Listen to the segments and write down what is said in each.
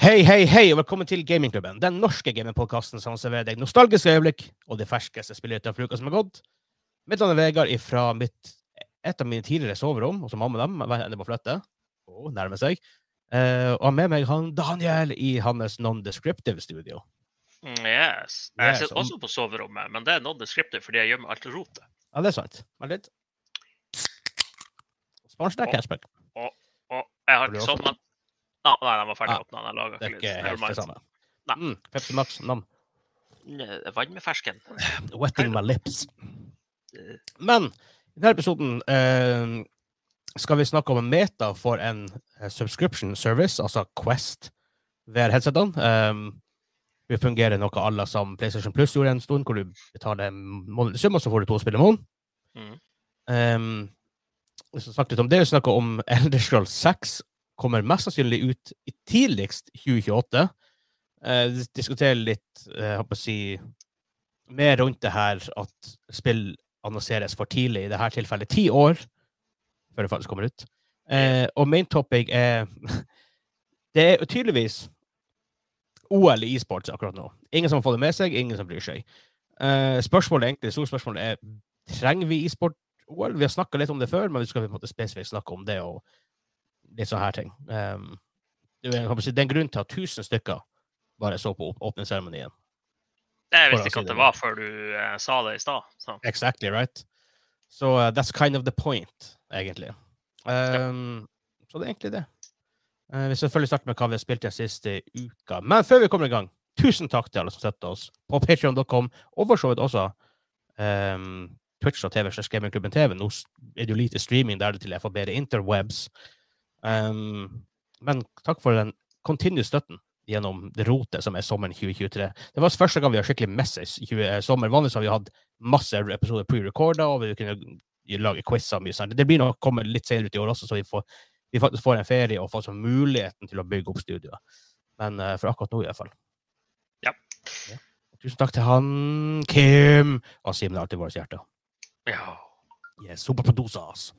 Hei, hei, hei, og velkommen til Gamingklubben. Den norske gamingpodkasten som serverer deg nostalgiske øyeblikk og det ferskeste spillnyheter fra uka som er gått. Mitt navn er Vegard fra mitt, et av mine tidligere soverom, og som mamma dem, enn det må flytte. Og nærmer seg. Uh, og har med meg han Daniel i hans non-descriptive studio. Mm, Yes. Jeg sitter om- også på soverommet, men det er non-descriptive fordi jeg gjemmer alt rotet. Ja, det er sant. Vent litt. Sponset Å. cashback. Og jeg har Har ikke sånn, men Nei, nei, den var ferdig Ah, åpna. Det er ikke helt det samme. Mm, Pepsi Max, nam. Vann med fersken. Wetting my lips. Eh, Men i denne episoden eh, skal vi snakke om en meta for en eh, subscription service, altså Quest, ved headsetene. Um, vi fungerer noe à la som PlayStation Plus gjorde en stund, hvor du betaler en månedlig sum, og så får du to spill i måneden. Mm. Um, vi skal snakke litt om det. Vi snakker om Elder Scrolls 6. Kommer mest sannsynlig ut i tidligst 2028. Eh, diskutere litt jeg håper å si, mer rundt det her at spill annonseres for tidlig, i dette tilfellet ti år før det faktisk kommer ut. Eh, og main topic er Det er tydeligvis OL i e-sports akkurat nå. Ingen som har fått det med seg, ingen som bryr seg. Eh, spørsmålet egentlig, egentlig, Storspørsmålet er trenger vi e-sport-OL. Vi har snakka litt om det før, men vi skal på en måte spesifikt snakke om det og litt sånne her ting. Um, det, er, si, det er en grunn til at 1000 stykker bare så på åpningsseremonien. Jeg visste ikke at det det var før du uh, sa det i stad. så. Exactly, right? Så uh, that's kind of the point, egentlig. Um, Så det er egentlig det. Uh, vi selvfølgelig starte med hva vi har spilt den siste uka. Men før vi kommer i gang, tusen takk til alle som støtter oss på patreon.com, og for så vidt også um, Twitch og TV slash Gamingklubben TV. Nå er det jo lite streaming der til jeg får bedre interwebs. Um, men takk for den continuous støtten gjennom det rotet som er sommeren 2023. Det var første gang vi har skikkelig 20 eh, sommer. Vanligvis har vi hatt masse episoder pre-recorda, og vi kunne lage quizer mye sånt. Det blir nok komme litt senere ut i år også, så vi, får, vi faktisk får en ferie og får muligheten til å bygge opp studioet. Men uh, for akkurat nå, i hvert fall. Ja. Ja. Tusen takk til han Kim og Simen er alltid vårt hjerte. Ja. Yes, superprodusers.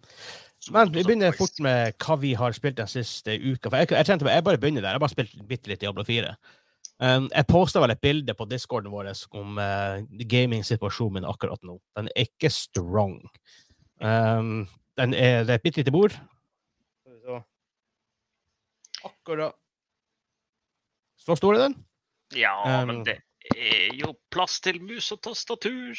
Men vi begynner fort med hva vi har spilt den siste uka. For jeg, jeg, kjente, jeg bare begynner der. Jeg har bare spilt bitte litt Diablo 4. Um, jeg posta vel et bilde på discorden vår om uh, gaming-situasjonen min akkurat nå. Den er ikke strong. Um, den er, det er et bitte lite bord. Akkurat Så stor er den. ja, Um, men det er jo plass til mus og tastatur.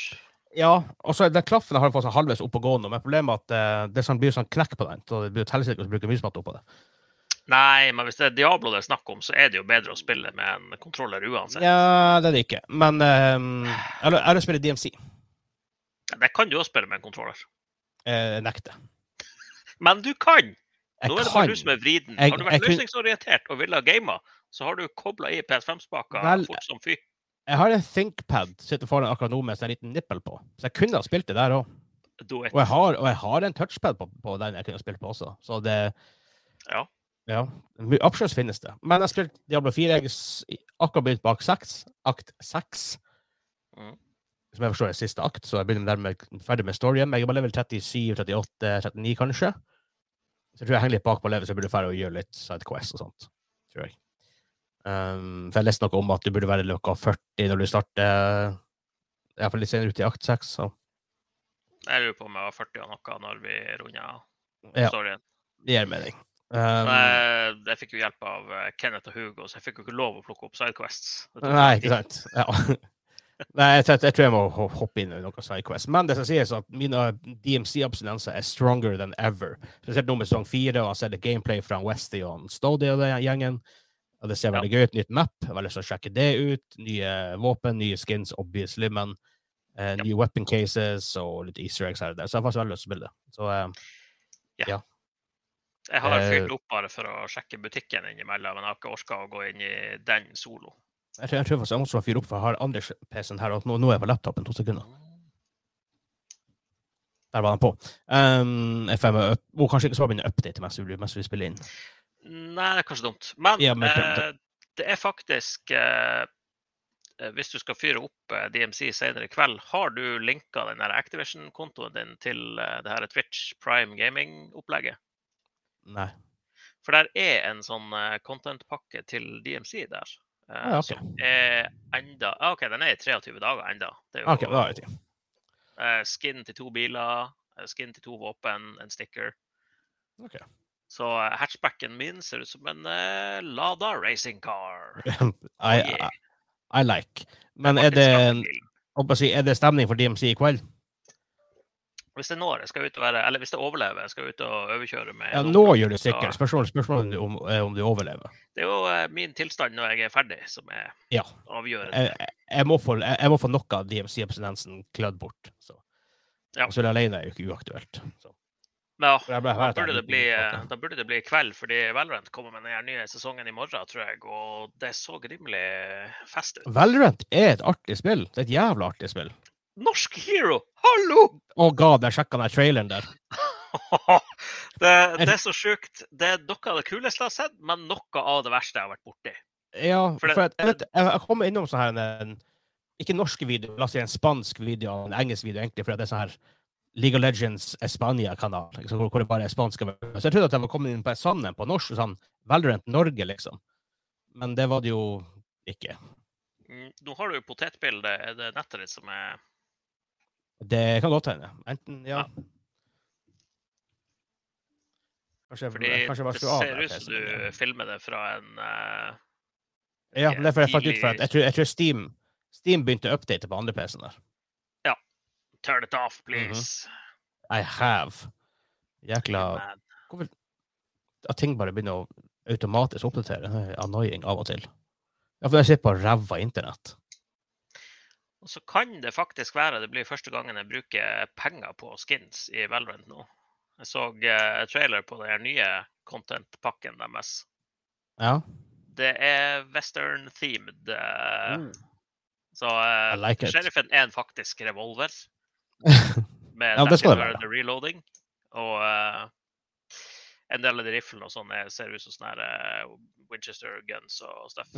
Ja, og så den klaffen har fått sånn halvveis opp og gå nå, men problemet er at uh, det sånn, blir sånn knekk på den. Så det blir et helsike å bruke musmatte oppå det. Nei, men hvis det er Diablo det er snakk om, så er det jo bedre å spille med en kontroller uansett. Ja, det er det ikke. Men um, Eller har- jeg å spille DMC. Det kan du også spille med en kontroller. Eh, nekter. Men du kan! Jeg Nå er det bare du som er vriden. Jeg- Har du jeg vært løsningsorientert og ville ha gama, så har du kobla i PS5-spaka fort som fy. Jeg har en ThinkPad sitter foran akkurat nå med en liten nippel på, så jeg kunne ha spilt det der òg. Og, og jeg har en touchpad på, på den jeg kunne ha spilt på også, så det Ja. Ja. Options finnes det. Men jeg har spilt Diablo 4. Jeg akkurat begynt bak seks. 6. Akt 6. Mm. Som jeg forstår er siste akt, så jeg begynner dermed ferdig med storyen. Jeg er bare level 37, 38, 39 kanskje. Så jeg tror jeg henger litt bak på level, så jeg burde ferdig å gjøre litt sidequest og sånt. Tror jeg. Um, for jeg leste noe om at du burde være klokka 40 når du starter Iallfall litt senere ut i akt 6. Så Jeg lurer på om jeg var 40 og noe når vi runda Ja. storyen. det gir mening. Um, Men jeg fikk jo hjelp av eh, Kenneth og Hugo, så jeg fikk jo ikke lov å plukke opp sidequests. Nei, ikke sant. Ja. Nei, jeg, jeg tror jeg må hoppe inn i noe sidequest. Men det som sies, at mine DMC-abstinenser er stronger than ever. Spesielt nå med sesong fire, og jeg ser det gameplay fra Westy og Stody og den gjengen. Og det ser Ja. veldig gøy ut. Nytt map. Jeg har lyst til å sjekke det ut. Nye våpen, nye skins, obviously, men eh, Ja. nye weapon cases og litt easter eggs her og der. Så jeg har faktisk veldig lyst til å spille det. Så eh, Jeg har Eh, fyrt opp bare for å sjekke butikken innimellom, men jeg har ikke orka å gå inn i den solo. jeg tror, jeg tror faktisk jeg må fyre opp, for jeg har andre PC-en her, og nå, nå er jeg på laptopen. To sekunder. Der var den på. Um, FM, får kanskje ikke så mye update mens vi, mens vi spiller inn. Nei, det er kanskje dumt. Men, Ja, men eh, det er faktisk eh, eh, Hvis du skal fyre opp eh, DMC senere i kveld, har du linka den Activision-kontoen din til eh, det her Twitch Prime Gaming-opplegget? Nei. For der er en sånn content-pakke til DMC der. eh, Ah, ja, okay. Som er enda ah, OK, den er i 23 dager enda. Det er OK, da er det eh, skin til to biler, skin til to våpen, en sticker. Ok. Så eh, hatchbacken min ser ut som en eh, Lada racing car. I, Oh. I, I like. Men er det, er det stemning for DMC i kveld? Hvis det når, jeg skal ut og være, eller hvis det overlever, jeg skal ut og overkjøre med Ja, nå gjør du sikkert. Spørsmålet spørsmålet om, er om du overlever. Det er jo eh, min tilstand når jeg er ferdig, som er Ja. avgjørende. Jeg, jeg- må få, jeg, jeg må få noe av DMC-abstinensen klødd bort. Så. Ja. Så alene er jo ikke uaktuelt. Så. Ja, For da burde, det bli, eh, da burde det bli kveld, fordi Valorant kommer med den nye sesongen i morgen, tror jeg. Og det så rimelig fest ut. Valorant er et artig spill. Det er et jævla artig spill. Norsk hero! Hallo! Å god, jeg sjekka den traileren der. det, det er så sjukt. Det er noe av det kuleste jeg har sett, men noe av det verste jeg har vært borti. Ja, For for, det- at, jeg, vet, jeg, jeg kommer innom sånn her en, Ikke norske videoer, la oss si en spansk video en engelsk video, egentlig, for det er sånn her League of Legends Espania-kanal, liksom, hvor, hvor det bare er spanske. Så jeg trodde at jeg var kommet inn på en en på norsk, sånn Valorant Norge, liksom. Men det var det jo ikke. Mm, Nå har du jo potetbildet. Er det nettet ditt som er Det kan godt hende. Enten, ja. Kanskje, Fordi kanskje det ser ut som du ja. filmer det fra en uh, Ja, det er fordi jeg fant ut for at jeg tror, jeg tror Steam, Steam begynte å update på andre PC-en der. Turn it Mhm. off, please. I have. Jækla Hvorfor At ting bare begynner å automatisk oppdatere. Er annoying av og til. Ja, for jeg sitter på ræva internett. Og så kan det faktisk være det blir første gangen jeg bruker penger på skins i Valorant nå. Jeg så uh, trailer på den nye content-pakken deres. Ja. Det er western themed. Uh, Mm. Så uh, like sheriffen er en faktisk revolver med Ja, det skal det være. reloading. Og uh, en del av de riflene og sånn er- ser ut som sånne eh, Winchester guns og stuff.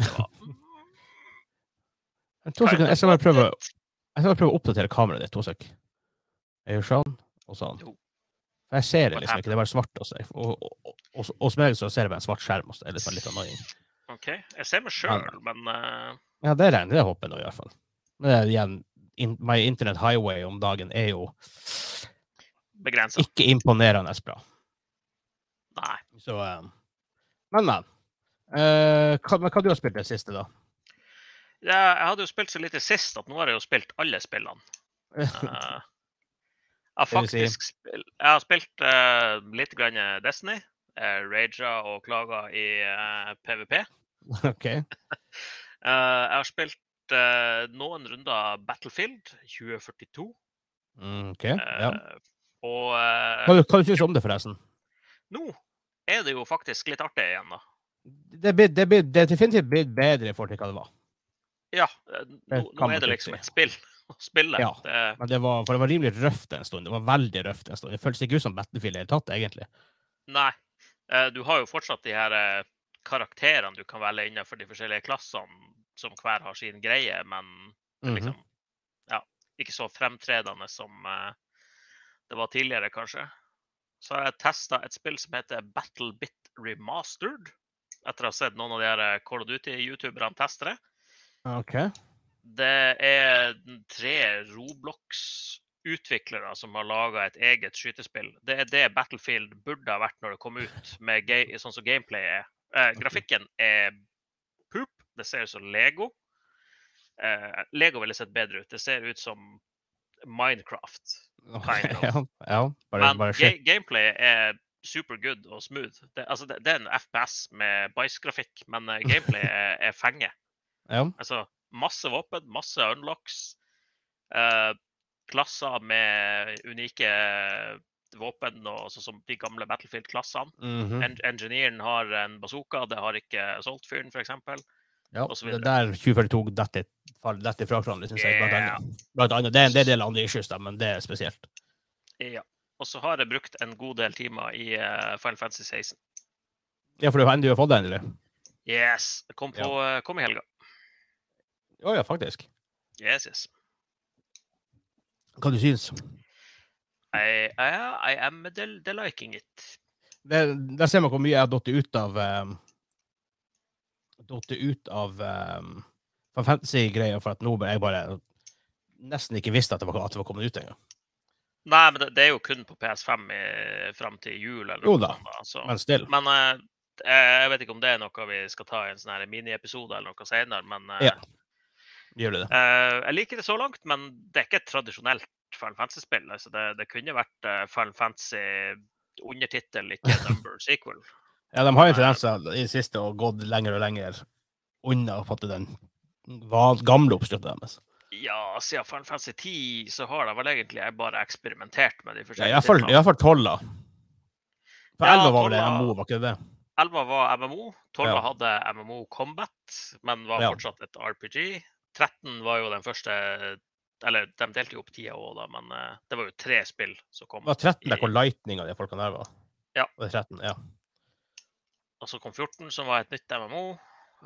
To sekunder, jeg skal bare prøve, jeg skal bare prøve å oppdatere kameraet ditt. To sek. Jeg gjør sånn og sånn. For jeg ser det liksom ikke. Det er bare svart. Også. Og, og, og, og, hos meg så ser jeg bare en svart skjerm. Også. Det er liksom litt annoying. OK. Jeg ser meg sjøl, men uh... Ja, det regner jeg håper nå, i hvert fall. Men det er igjen, in, my internet highway om dagen er jo begrensa. ikke imponerende bra. Nei. Så um, Men, men. Uh, hva, men hva du har spilt det siste, da? Ja, jeg hadde jo spilt så lite sist at nå har jeg jo spilt alle spillene. Uh, jeg har faktisk Jeg har spilt uh, litt grann Destiny. Uh, Raja og klaga i uh, PVP. OK. Eh, jeg har spilt eh, noen runder Battlefield 2042. Mm, ok, ja. Uh, Og uh, Hva, hva syns du om det, forresten? nå er det jo faktisk litt artig igjen, da. Det er, blitt- det er, det er definitivt blitt bedre i forhold til hva det var. Ja, nå, nå er det liksom et spill å spille. Ja. Det, Men det var, for det var rimelig røft en stund. Det var veldig røft en stund. Det føltes ikke ut som Battlefield i det hele tatt, egentlig. Nei. Du har jo fortsatt de her karakterene du kan velge innenfor de forskjellige klassene, som hver har sin greie, men Mhm. liksom ja, ikke så fremtredende som eh, det var tidligere, kanskje. Så har jeg testa et spill som heter BattleBit Remastered. Etter å ha sett noen av de her eh, Call of Duty-youtuberne teste det. Okay. Det er tre Roblox-utviklere som har laga et eget skytespill. Det er det Battlefield burde ha vært når det kom ut, med sånn som gameplay er. Eh, grafikken er. Det ser ut som Lego. Eh, Lego ville sett bedre ut. Det ser ut som Minecraft. Kind of. ja, ja. Bare, Men bare ga shit. gameplay er super good og smooth. Det, altså, det, det er en FPS med bæsjgrafikk, men uh, gameplay er, er fenge. Ja. Altså masse våpen, masse unlocks. Uh, klasser med unike våpen, og sånn som de gamle Battlefield-klassene. Mhm. En Engineeren har en bazooka, det har ikke Assault-fyren, f.eks. ja. Det er der 2042 detter fall- fra hverandre, syns jeg. Blant annet. Blant annet. Det er en del andre issues, da, men det er spesielt. Ja. Og så har jeg brukt en god del timer i eh, Final Fantasy 16. Ja, for du har fått det, endelig? Yes! Jeg kom, på, eh, kom i helga. Å ja, faktisk. Yes, yes. Hva du syns I, I, I am del, deliking it. Der ser man hvor mye jeg har datt ut av um, Datt ut av um, fantasy-greier for at nå jeg bare nesten ikke visste at det var, at det var kommet ut engang. Nei, men det, det, er jo kun på PS5 i, frem til jul. eller Jo da, sånt. Men still. Men eh, jeg vet ikke om det er noe vi skal ta i en sånn miniepisode eller noe senere. Men eh, Ja. Gjør det? eh, jeg liker det så langt, men det er ikke et tradisjonelt Final Fantasy-spill. Altså det, det kunne vært uh, Final Fantasy undertittel, ikke number sequel. Ja, de har jo tendenser i det siste og gått lenger og lenger unna å fatte den gamle oppskriften deres. Ja, siden Final Fantasy 10 så har de vel egentlig bare eksperimentert med de Ja, forskjellige Iallfall tolv, fall For For Ja, 11 var vel det MMO, var ikke det Elva 11 var MMO. 12 Ja. hadde MMO Combat, men var Ja. fortsatt et RPG. 13 var jo den første Eller de delte jo opp tida òg, da, men eh, det var jo tre spill som kom. Det var 13 der hvor Lightning av de folkene der var. Ja. Det Var 13? Ja. Og så kom 14, som var et nytt MMO.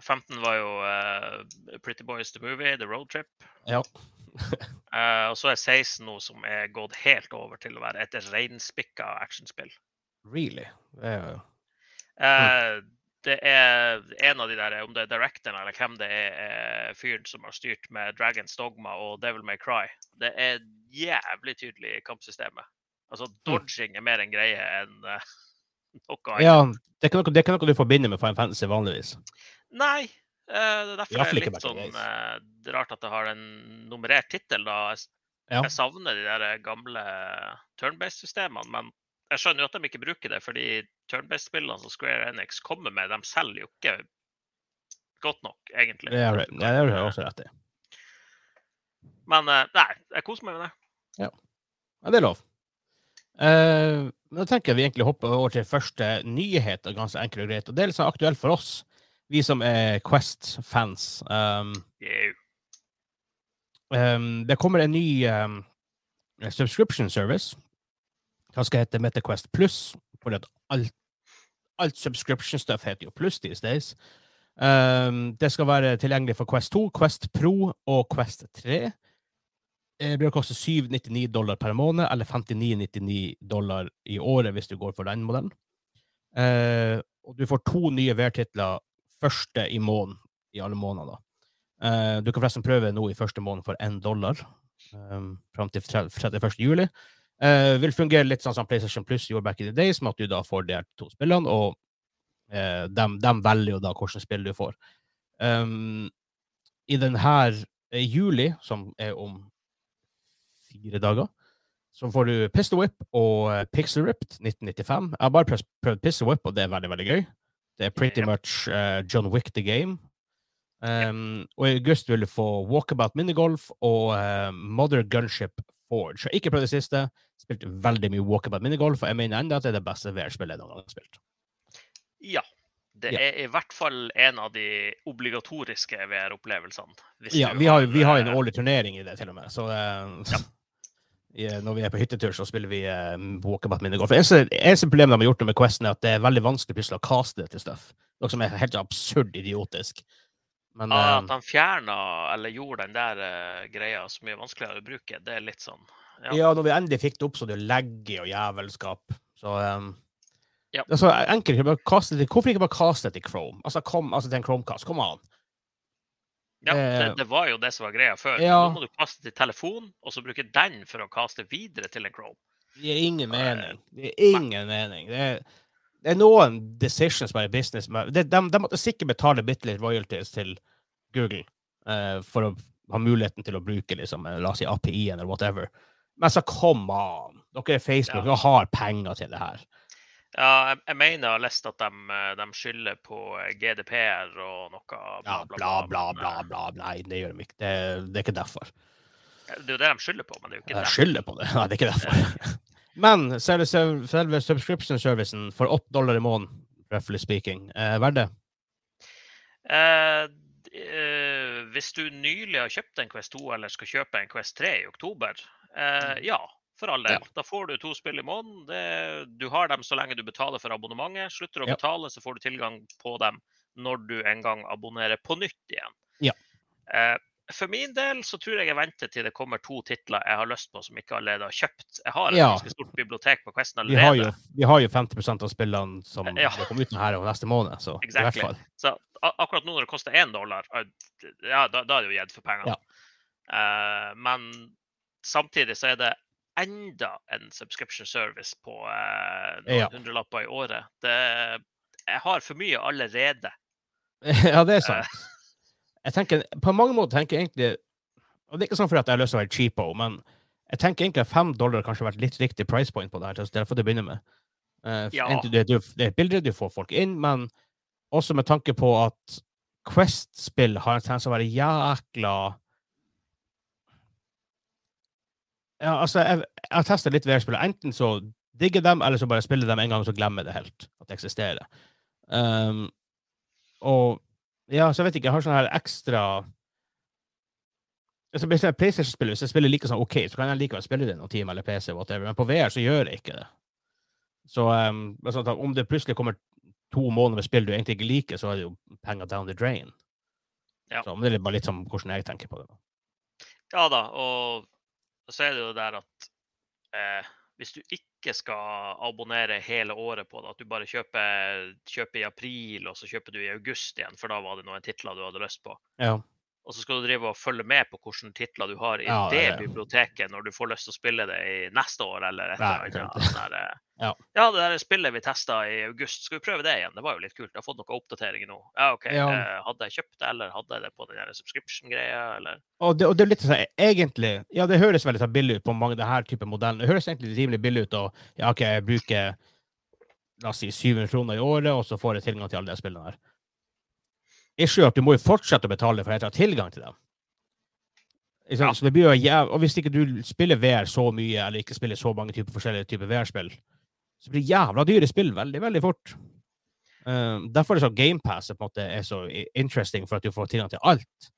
15 var jo uh, Pretty Boys The Movie, The Road Trip. ja. uh, og så er 16 nå som er gått helt over til å være et reinspikka actionspill. Really? Det er, jo- uh, det er en av de der, om det er directoren eller hvem det er, er fyren som har styrt med Dragons Dogma og Devil May Cry. Det er jævlig tydelig i kampsystemet. Altså, dodging er mer en greie enn noe ja, det er, noe, det er ikke noe du forbinder med Final Fantasy vanligvis. Nei. Uh, det er derfor det er litt sånn eh, rart at det har en nummerert tittel. Jeg, Ja. jeg savner de der gamle turn-based-systemene, men jeg skjønner jo at de ikke bruker det, fordi turn-based-spillene som Square Enix kommer med, de selger jo ikke godt nok, egentlig. Det har du- ja, også rett i. Men eh, nei, jeg koser meg med det. Ja, det er lov. Eh, men da tenker jeg vi egentlig hopper over til første nyhet, og ganske enkelt og greit. Og det er litt sånn aktuelt for oss, vi som er Quest-fans. Um, yeah. um, det kommer en ny um, subscription service. Hva skal hete MetaQuest Plus? For at alt, alt subscription stuff heter jo Plus these days. Um, det skal være tilgjengelig for Quest 2, Quest Pro og Quest 3. Det blir å koste 799 dollar per måned, eller 59,99 dollar i året hvis du går for den modellen. Eh, og du får to nye VR-titler første i måneden i alle måneder. Eh, du kan forresten prøve nå i første måned for én dollar eh, fram til 31. juli. Eh, vil fungere litt sånn som PlayStation Plus gjorde back in the days, med at du da får de to spillene, og eh, dem velger jo da hvilke spill du får. Um, I denne eh, juli, som er om fire dager, så får du Pistol Whip og eh, Pixel Ripped 1995. Jeg har bare prøvd, Pistol Whip, og det er veldig, veldig gøy. Det er pretty much uh, John Wick the game. Um, Og i august vil du få Walkabout minigolf og uh, Mother Gunship Forge. Jeg har ikke prøvd det siste. Spilt veldig mye Walkabout minigolf, og jeg mener enda at det er det beste VR-spillet jeg noen gang har spilt. Ja. Det Ja. er i hvert fall en av de obligatoriske VR-opplevelsene. Ja, vi har, vi har en årlig turnering i det, til og med. Så uh, i- når vi er på hyttetur, så spiller vi uh, Walkabout minigolf. Eneste, eneste problemet de har gjort med Questen, er at det er veldig vanskelig plutselig å kaste det til stuff. Noe som er helt absurd idiotisk. Men Ja, eh, At han fjerna eller gjorde den der uh, greia så mye vanskeligere å bruke, det er litt sånn ja. ja, når vi endelig fikk det opp, så det er legge og jævelskap. Så um, Ja. er enkelt. bare kaste det- Hvorfor ikke bare kaste det til Chrome? Altså, kom, altså til en Chromecast. Kom an. Ja, det, Eh, det var jo det som var greia før. ja. Nå må du kaste til telefon, og så bruke den for å kaste videre til en Chrome. Det gir ingen mening. Det gir ingen mening. Det er, det er noen decisions by business. men det- De, de måtte sikkert betale bitte litt royalties til Google uh, for å ha muligheten til å bruke liksom, eh, la oss si API-en eller whatever. Men så come on! Dere er Facebook Ja. og har penger til det her. Ja, jeg, jeg mener jeg har lest at de, eh, de skylder på eh, GDPR og noe Ja, bla, bla, bla, bla. Nei, det gjør de ikke. Det, det er ikke derfor. Det er jo det de skylder på, men det er jo ikke Jeg det. skylder på det. Nei, det er ikke derfor. Men selve, selve subscription-servicen for 8 dollar i måneden, roughly speaking, er verdt det? Eh, eh, hvis du nylig har kjøpt en Quest 2 eller skal kjøpe en Quest 3 i oktober, eh, ja, for all del. Ja. Da får du to spill i måneden. Det, du har dem så lenge du betaler for abonnementet. Slutter du å Ja. betale, så får du tilgang på dem når du en gang abonnerer på nytt igjen. Ja. Eh, For min del så tror jeg jeg venter til det kommer to titler jeg har lyst på som ikke allerede har kjøpt. Jeg har et ganske stort bibliotek på Questen Vi har, allerede. jo, vi har jo 50% av spillene som Ja. kommer ut her og neste måned, så i hvert fall. Så akkurat nå når det koster én dollar, eh, ja, da, da er det jo gitt for pengene. Eh, men samtidig så er det enda en subscription service på uh, noen Ja. hundrelapper i året. Det, jeg har for mye allerede. ja, det er sant. Jeg tenker, på mange måter tenker jeg egentlig Og det er ikke sånn fordi jeg har lyst til å være cheapo, men jeg tenker egentlig at fem dollar kanskje har vært litt riktig price point på det her. til derfor begynne med. Uh, Ja. det, det, er bilder, du får folk inn, men også med tanke på at Quest-spill har en tendens til å være jækla Ja, altså, jeg, jeg har testa litt VR-spill. Enten så digger dem, eller så bare spiller dem en gang, og så glemmer det helt at det eksisterer. Um, og ja, så jeg vet ikke, jeg har sånn her ekstra altså, Hvis jeg er PlayStation-spiller, hvis jeg spiller like sånn OK, så kan jeg likevel spille det noen timer eller PC, whatever. men på VR så gjør jeg ikke det. Så um, altså, om det plutselig kommer to måneder med spill du egentlig ikke liker, så er det jo penger down the drain. Ja. Så, men det er bare litt sånn hvordan jeg tenker på det. Ja da, og så er det jo der at eh, hvis du ikke skal abonnere hele året på det, at du bare kjøper, kjøper i april, og så kjøper du i august igjen, for da var det noen titler du hadde lyst på. Ja. Og så skal du drive og følge med på hvilke titler du har i Ja, det det biblioteket når du får lyst til å spille det i neste år eller et eller annet. Eh, Ja. ja, det der spillet vi testa i august, skal vi prøve det igjen? Det var jo litt kult. Jeg har fått noen oppdateringer nå. Ja, OK. Ja. Eh, hadde jeg kjøpt det, eller hadde jeg det på den subscription-greia, eller Og det, og det er litt sånn, egentlig, ja, det høres veldig sånn billig ut på mange av denne type modellene. Det høres egentlig rimelig billig ut, og ja, OK, jeg bruker la oss si 700 kroner i året, og så får jeg tilgang til alle de spillene her. Issue at du må jo fortsette å betale for å ha tilgang til dem. Ja. Så det blir jo jæv... Og hvis ikke du spiller VR så mye, eller ikke spiller så mange typer forskjellige typer VR-spill, så blir det jævla dyre spill veldig, veldig fort. Um, derfor er det sånn GamePass er så interesting, for at du får tilgang til alt.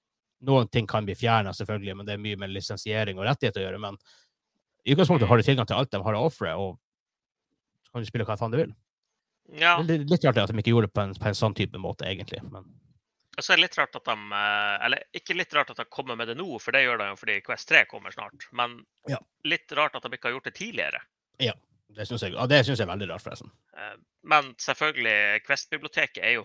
Noen ting kan bli fjerna, selvfølgelig, men det er mye med lisensiering og rettigheter å gjøre. Men i utgangspunktet har du tilgang til alt de har å ofre, og så kan du spille hva faen du vil. Ja. Det er litt artig at de ikke gjorde det på en, på en sånn type måte, egentlig. Men Og så er det litt rart at de eh, Eller ikke litt rart at de kommer med det nå, for det gjør de jo fordi Quest 3 kommer snart. Men Ja. litt rart at de ikke har gjort det tidligere. det syns jeg, ja, det synes jeg er veldig rart, forresten. Eh, Men selvfølgelig, Quest-biblioteket er jo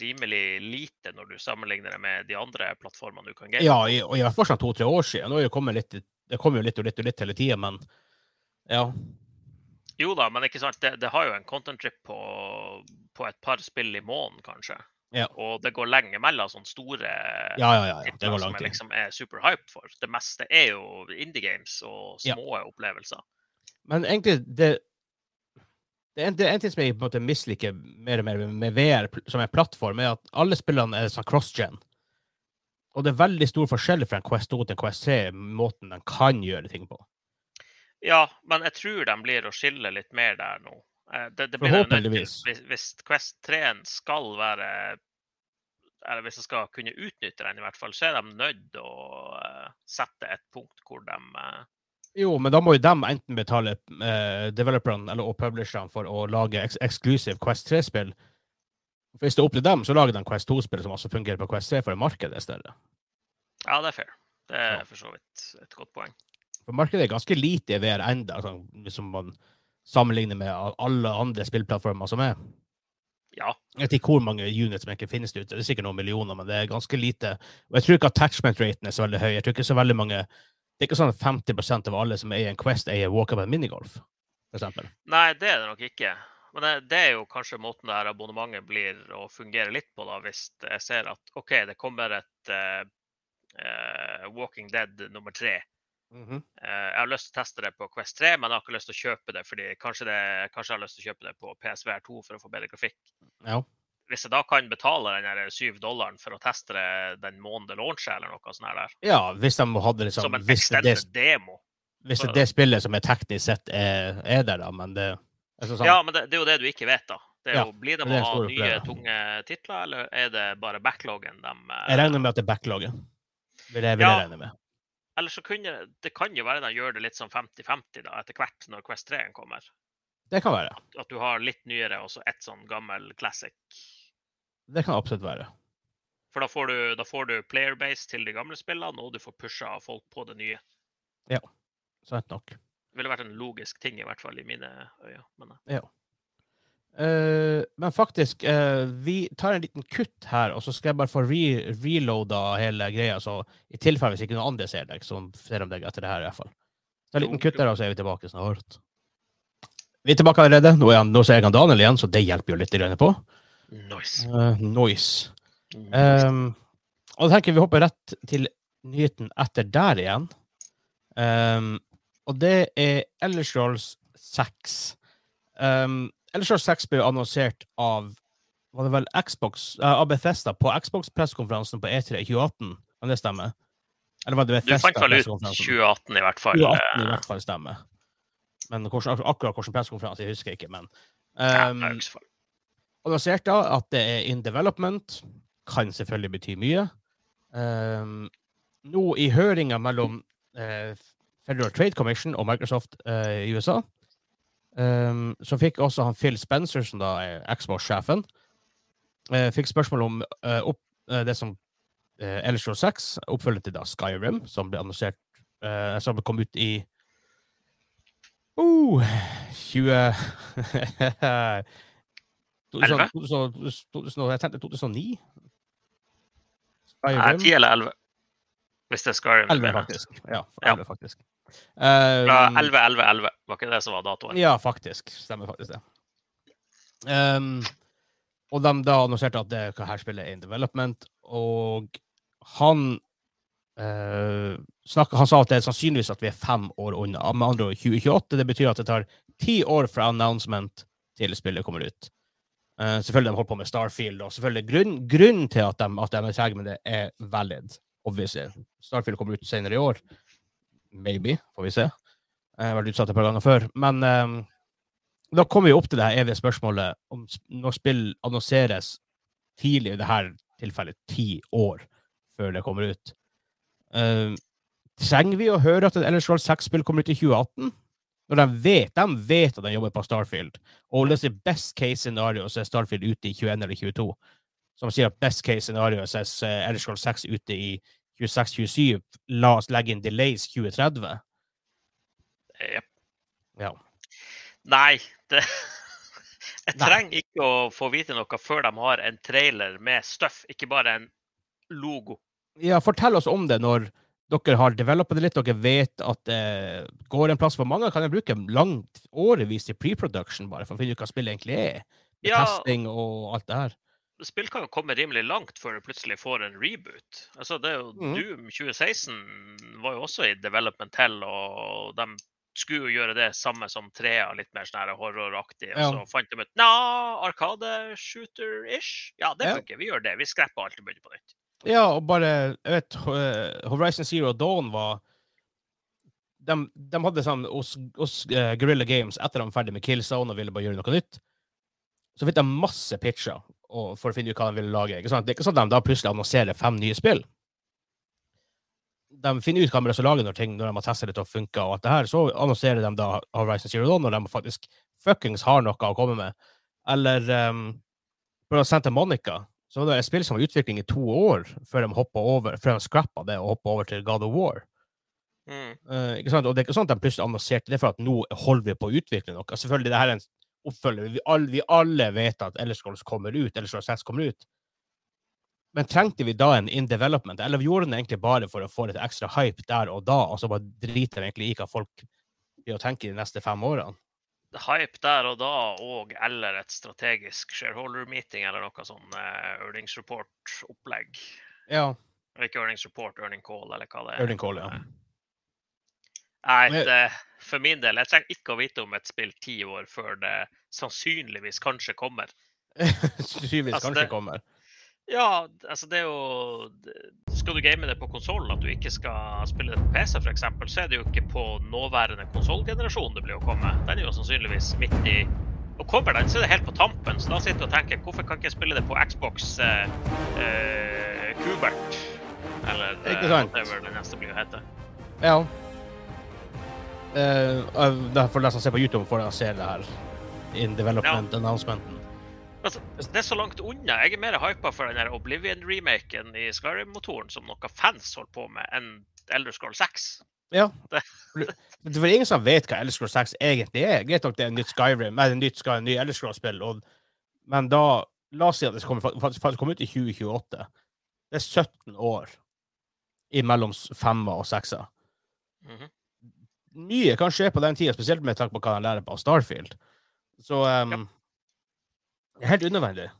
rimelig lite når du sammenligner det med de andre plattformene du kan game. Ja, i, og i hvert fall sånn to-tre år siden. Nå det kommet litt, det kommer jo litt og litt og litt hele tida, men ja. Jo da, men ikke sant, det, det har jo en content trip på, på et par spill i måneden, kanskje. Ja. Og det går lenge mellom sånne store Ja, ja. Titler som jeg liksom er super hyped for. Det meste er jo indie games og små opplevelser. Men egentlig, det det er en, det er en ting som jeg på en måte misliker mer og mer med VR som en plattform, er at alle spillene er sånn cross-gen. Og det er veldig stor forskjell fra en Quest 2 til en Quest 3, måten de kan gjøre ting på. Ja, men jeg tror de blir å skille litt mer der nå. Eh, Det, det blir. Forhåpentligvis. Hvis, hvis Quest 3 skal være Eller hvis de skal kunne utnytte den, i hvert fall, så er de nødt til å eh, sette et punkt hvor de eh, Jo, men da må jo de enten betale uh, developerne eller, og publisherne for å lage eks exclusive Quest 3-spill. Hvis det er opp til dem, så lager de Quest 2-spill som også fungerer på Quest 3, for markedet er større. Ja, det er fair. Det er for så vidt et godt poeng. For markedet er ganske lite i VR ennå. sånn, hvis man sammenligner med alle andre spillplattformer som er. Ja. Jeg vet ikke hvor mange units som egentlig finnes ute. Det er sikkert noen millioner, men det er ganske lite. Og jeg tror ikke attachment-raten er så veldig høy. Jeg tror ikke så veldig mange Det er ikke sånn at 50% av alle som er i en Quest, eier walk-up and minigolf, eksempel. Nei, det er det nok ikke. Men det, det er jo kanskje måten det her abonnementet blir å fungere litt på, da, hvis jeg ser at OK, det kommer et uh, uh, Walking Dead nummer tre. Eh, jeg har lyst til å teste det på Quest 3, men jeg har ikke lyst til å kjøpe det fordi kanskje, det, kanskje jeg har lyst til å kjøpe det på PSVR 2 for å få bedre grafikk. Ja. Hvis jeg da kan betale den der syv dollaren for å teste det den måneden launcher, eller noe sånt der, ja, hvis de hadde liksom som en det, demo hvis det, det spillet som er teknisk sett er, er der, da, men det er sånn, Ja, men det, det er jo det du ikke vet, da. Det er Ja, blir det er å ha nye, flere. tunge titler, eller er det bare backloggen de eh, Jeg regner med at det er backloggen. Vil jeg, vil Ja. jeg regne med. Eller så kunne Det kan jo være de gjør det litt sånn 50-50 da, etter hvert når Quest 3 kommer. Det kan være. At du har litt nyere og så ett sånn gammel classic. Det kan absolutt være. For da får, du, da får du playerbase til de gamle spillene, og du får pusha folk på det nye. Ja. Sant nok. Det ville vært en logisk ting, i hvert fall i mine øyne. Men, eh, Ja. Eh, men faktisk, uh, vi tar en liten kutt her, og så skal jeg bare få re reloada hele greia, så i tilfelle hvis ikke noen andre ser deg, så ser de deg etter det her i hvert fall. Så en liten kutt der, og så er vi tilbake snart. Vi er tilbake allerede. Nå, er han, nå ser jeg han Daniel igjen, så det hjelper jo litt på. nice. Uh, noise. nice. Um, og da tenker jeg vi hopper rett til nyheten etter der igjen. Um, og det er Elder Scrolls 6. Um, Elder Scrolls 6 ble annonsert av var det vel Xbox, uh, av Bethesda på Xbox-pressekonferansen på E3 i 2018, kan det stemme? Eller var det du fant vel ut 2018 i hvert fall. 2018 i eh, hvert fall stemmer. Men hvordan, akkurat hvilken pressekonferanse jeg husker ikke. Men um, ja, er jo ikke så farlig. annonsert da at det er in development. Kan selvfølgelig bety mye. Um, nå i høringa mellom uh, Federal Trade Commission og Microsoft uh, i USA, um, så fikk også han Phil Spencer, som da er Xbox-sjefen, uh, fikk spørsmål om uh, opp, uh, det som uh, Scrolls 6, oppfølger til da Skyrim, som ble annonsert Som kom ut i uh, 20 Elleve? 2000, 2000, jeg tenkte 2009? Nei, 10 eller 11. Hvis det er Skyrim. 11, faktisk. Ja, Ja. 11, Uh, Fra Um, 11, 11, 11. Var ikke det som var datoen? Ja, faktisk. Stemmer faktisk det. Um, og de da annonserte at det her spillet er in development, og han uh, snakket, Han sa at det er sannsynligvis at vi er fem år unna. Med andre ord 2028. Det betyr at det tar ti år fra announcement til spillet kommer ut. Uh, selvfølgelig de holdt på med Starfield, og selvfølgelig grunn, grunnen til at de, at de er trege med det, er valid. Obviously. Starfield kommer ut senere i år. Maybe, får vi se. Jeg har vært utsatt et par ganger før. Men um, da kommer vi opp til det her evige spørsmålet om når spill annonseres tidlig, i dette tilfellet ti år før det kommer ut. Eh, trenger vi å høre at et Ellers Roll 6-spill kommer ut i 2018? Når de vet, de vet at de jobber på Starfield. Og det er best case scenario, så er Starfield ute i 21 eller 22. Som sier at best case scenario, så er eh, Elder Scrolls 6 ute i 26-27. La oss legge inn delays 2030. Yep. Ja. Nei, det Jeg Nei. trenger ikke å få vite noe før de har en trailer med stuff, ikke bare en logo. ja, fortell oss om det når dere har developet det litt, dere vet at det går en plass for mange. Kan jeg bruke langt årevis i pre-production bare for å finne ut hva spillet egentlig er? Med Ja. testing og alt det her. Spill kan jo komme rimelig langt før du plutselig får en reboot. Altså, det er jo mm. Doom 2016 var jo også i development hell, og de skulle jo gjøre det samme som trea, litt mer sånn horroraktig. Og Ja. så fant de ut Nja, Arkade-shooter-ish? Ja, det Ja. funker. Vi gjør det. Vi skrepper alt og begynner på nytt. Ja, og bare jeg vet, eh, Horizon Zero Dawn var De, de hadde sånn hos, hos uh, Guerrilla Games etter de var ferdig med Killzone og ville bare gjøre noe nytt. Så fikk de masse pitcher for å finne ut hva de vil lage. Ikke sant? Det er ikke sånn at de da plutselig annonserer fem nye spill. De finner ut hva de til å lage når, ting, når de har testet det og funka, og alt det her. Så annonserer de da Horizon Zero Dawn når de faktisk fuckings har noe å komme med. Eller um, på Santa Monica så var det et spill som var i utvikling i to år før de hoppa over, før de scrappa det og hoppa over til God of War. Mm. Uh, ikke sant? Og det er ikke sånn at de plutselig annonserte det for at nå holder vi på å utvikle noe. Selvfølgelig, det her er en oppfølger. Vi alle, vi alle vet at Elder Scrolls kommer ut, Elder Scrolls 6 kommer ut. Men trengte vi da en in development, eller vi gjorde den egentlig bare for å få litt ekstra hype der og da, og så bare driter vi egentlig i hva folk blir å tenke de neste fem årene? Hype der og da, og eller et strategisk shareholder meeting eller noe sånn uh, earnings report-opplegg. Ja. Ikke earnings report, earning call eller hva det er. Earning call, ja. Nei, det, for min del, jeg trenger ikke å vite om et spill ti år før det sannsynligvis kanskje kommer. Sannsynligvis Altså, kanskje det- kommer. Ja, altså det er jo Skal du game det på konsoll, at du ikke skal spille det på PC f.eks., så er det jo ikke på nåværende konsollgenerasjon det blir å komme. Den er jo sannsynligvis midt i Og kommer den, så er det helt på tampen. Så da sitter du og tenker hvorfor kan ikke jeg spille det på Xbox eh, eh, Kubert? Eller eh, whatever det neste blir å hete. Ja. Uh, får som ser på YouTube, får å se det her in development announcementen. Altså, det er så langt unna. Jeg er mer hypa for den Oblivion-remaken i Skyrim-motoren som noen fans holder på med, enn Elder Scroll 6. Ja. Det- Det er ingen som vet hva Elder Scrolls 6 egentlig er. Greit nok det er en nytt Skyrim, eller en nytt Skyrim, en ny Elder Scrolls-spill, men da La oss si at det kommer, faktisk, kommer ut i 2028. Det er 17 år imellom femmer og sekser. Mhm. Mye kan skje på den tida, spesielt med tanke på hva han lærer på Starfield. Så um, det er helt unødvendig.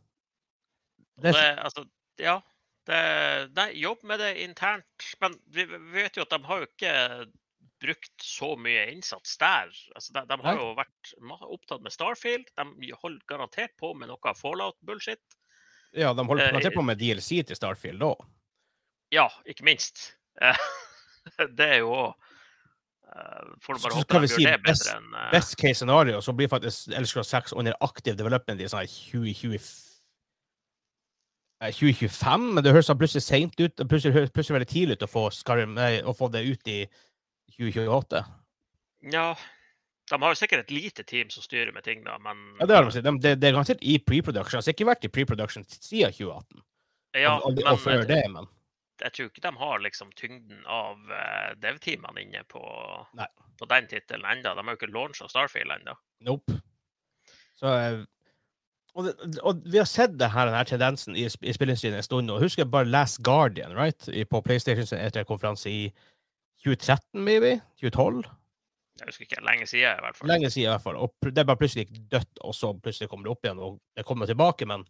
Det, Det, altså, ja. Det, nei, jobb med det internt. Men vi, vi vet jo at de har jo ikke brukt så mye innsats der. Altså, de, de har jo vært opptatt med Starfield. De holder garantert på med noe Fallout-bullshit. ja, de holder eh, garantert på med DLC til Starfield da. Ja, ikke minst. Det er jo òg Får Så bare håpe de gjør det bedre enn eh, Best case scenario så blir faktisk Scrolls 6 under active development i sånn her 2020 eh, 2025, men det høres sånn plutselig seint ut. Plutselig, plutselig veldig tidlig ut å få, å få det ut i 2028. Ja. De har jo sikkert et lite team som styrer med ting, da, men Ja, det har de de, De- det er garantert i pre-production. Det har ikke vært i pre-production siden 2018. Ja, og, og, men og før det, men jeg tror ikke de har liksom tyngden av uh, dev-teamene inne på, på den tittelen ennå. De har jo ikke launcha Starfield ennå. nope. Så eh, og, det, og vi har sett det her, denne tendensen i, i spillindustrien en stund nå. Husker jeg bare Last Guardian, right? I, på PlayStation etter en konferanse i 2013, maybe? 2012? Jeg husker ikke, lenge siden i hvert fall. Lenge siden i hvert fall. Og det bare plutselig gikk dødt, og så plutselig kommer det opp igjen, og det kommer tilbake. Men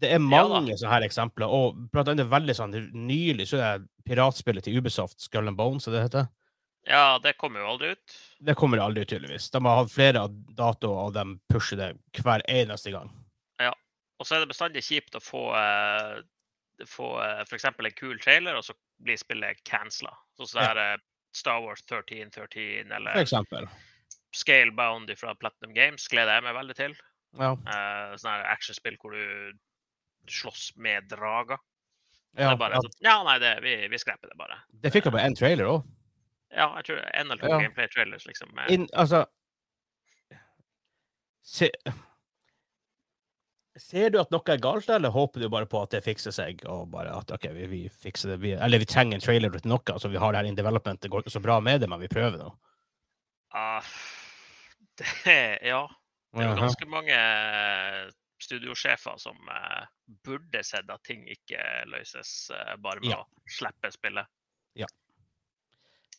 det er Ja mange sånne her eksempler. Og blant annet veldig sånn nylig så er piratspillet til Ubisoft, Skull and Bones, det heter. Ja, det kommer jo aldri ut. Det kommer aldri ut, tydeligvis. De har hatt flere av datoer, og de pusher det hver eneste gang. Ja. Og så er det bestandig kjipt å få, eh, få eh, f.eks. en kul trailer, og så blir spillet cancela. Sånn som det Ja. her eh, Star Wars 1313 For eller eksempel. Scalebound fra Platinum Games gleder jeg meg veldig til. Ja. Eh, sånne her actionspill hvor du slåss med drager. ja, det er bare ja. sånn Ja, nei, det, vi, vi skreper det bare. Det fikk jo bare én trailer òg. Ja, jeg tror én eller to Ja. gameplay-trailers, liksom. med- In, altså se, Ser du at noe er galt, eller håper du bare på at det fikser seg? og bare at ok, vi, vi fikser det, vi, Eller vi trenger en trailer til noe, så vi har det her in development. Det går ikke så bra med det, men vi prøver nå. Uh, det, ja. Det er jo ganske mange studiosjefer som eh, burde sett at ting ikke løses eh, bare med Ja. å slippe spillet. Ja.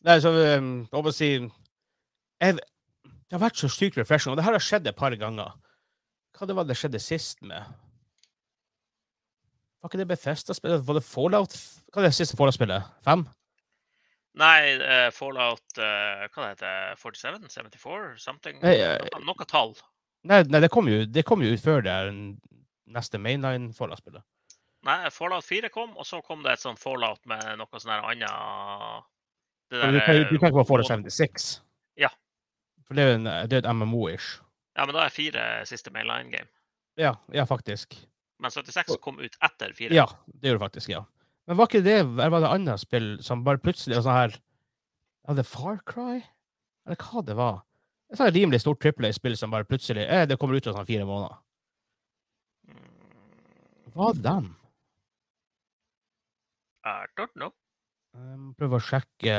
Nei, så um, jeg si jeg, Det har vært så sykt refreshing, og det her har skjedd et par ganger. Hva det var det skjedde sist med? Var ikke det Bethesda-spillet? Var det Fallout? Hva er det siste Fallout-spillet? Fem? Nei, uh, Fallout uh, Hva det heter 47? 74? Something? Hey, uh, noe, noe tall. Nei, nei det, kom jo, det kom jo ut før det er neste mainline Fallout-spillet. Nei, Fallout 4 kom, og så kom det et sånt Fallout med noe sånn annet det der, du eh, tenker på Fallout 76? Ja. For det er jo en, det er et MMO-ish. Ja, men da er fire siste mainline game. Ja, ja, faktisk. Men 76 kom ut etter fire. Ja, det gjorde det faktisk, ja. Men var ikke det Eller var det andre spill som bare plutselig var sånn her Var det Far Cry? Eller hva det var? Et sånt rimelig stort Triple A-spill som bare plutselig eh, Det kommer ut om sånn fire måneder. Hva er dem? I don't know. Jeg må prøve å sjekke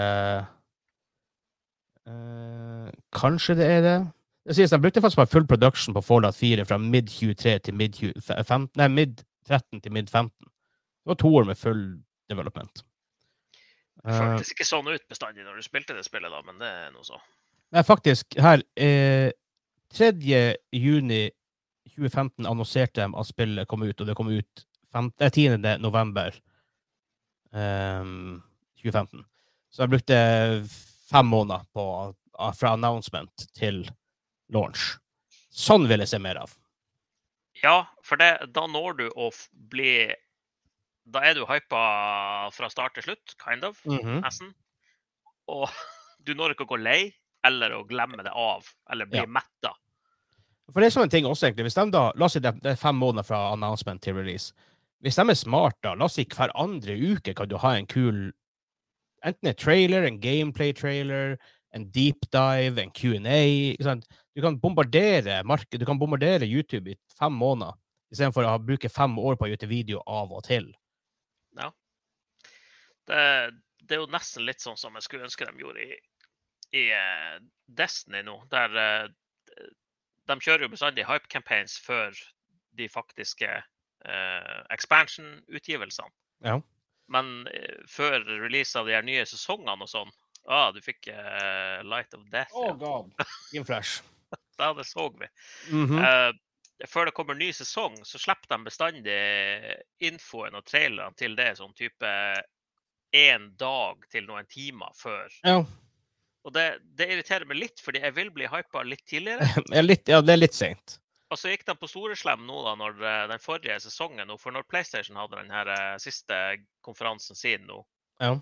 Eh, Kanskje det er det? Det sies de brukte faktisk bare full production på Fallout 4 fra mid 23 til mid 15, nei, mid 13 til mid 15. Det var to år med full development. Det Eh, føltes ikke sånn ut bestandig når du spilte det spillet, da, men det er noe så. Nei, faktisk, her eh, 3. juni 2015 annonserte de at spillet kom ut, og det kom ut 5, eh, 10. november ehm, 2015. Så jeg brukte fem måneder på, ah, fra announcement til launch. Sånn vil jeg se mer av. Ja, for det, da når du å bli Da er du hypa fra start til slutt, kind of, Mhm. nesten. Og du når ikke å gå lei eller å glemme det av, eller bli Ja. metta. For det er sånne ting også, egentlig. Hvis de da, La oss si det er fem måneder fra announcement til release. Hvis de er smarte, da, la oss si hver andre uke kan du ha en kul Enten en trailer, en gameplay-trailer, en deep dive, en Q&A. Du kan bombardere markedet, du kan bombardere YouTube i fem måneder, istedenfor å bruke fem år på å gjøre video av og til. Det, det er jo nesten litt sånn som jeg skulle ønske de gjorde i, i eh, Destiny nå. Der eh, de kjører jo bestandig hype campaigns før de faktiske eh, expansion-utgivelsene. Ja. Men før release av de her nye sesongene og sånn ah, Du fikk Light of Death. ja. god. In Flash. Ja, det så vi. Mm -hmm. uh, før det kommer ny sesong, så slipper de bestandig infoen og trailerne til det sånn type én dag til noen timer før. Ja. Og det, det irriterer meg litt, fordi jeg vil bli hypa litt tidligere. Ja, litt, ja, det er litt seint. Og så gikk de på Storeslem nå, da, når eh, den forrige sesongen, for når PlayStation hadde den her eh, siste konferansen sin nå, Ja.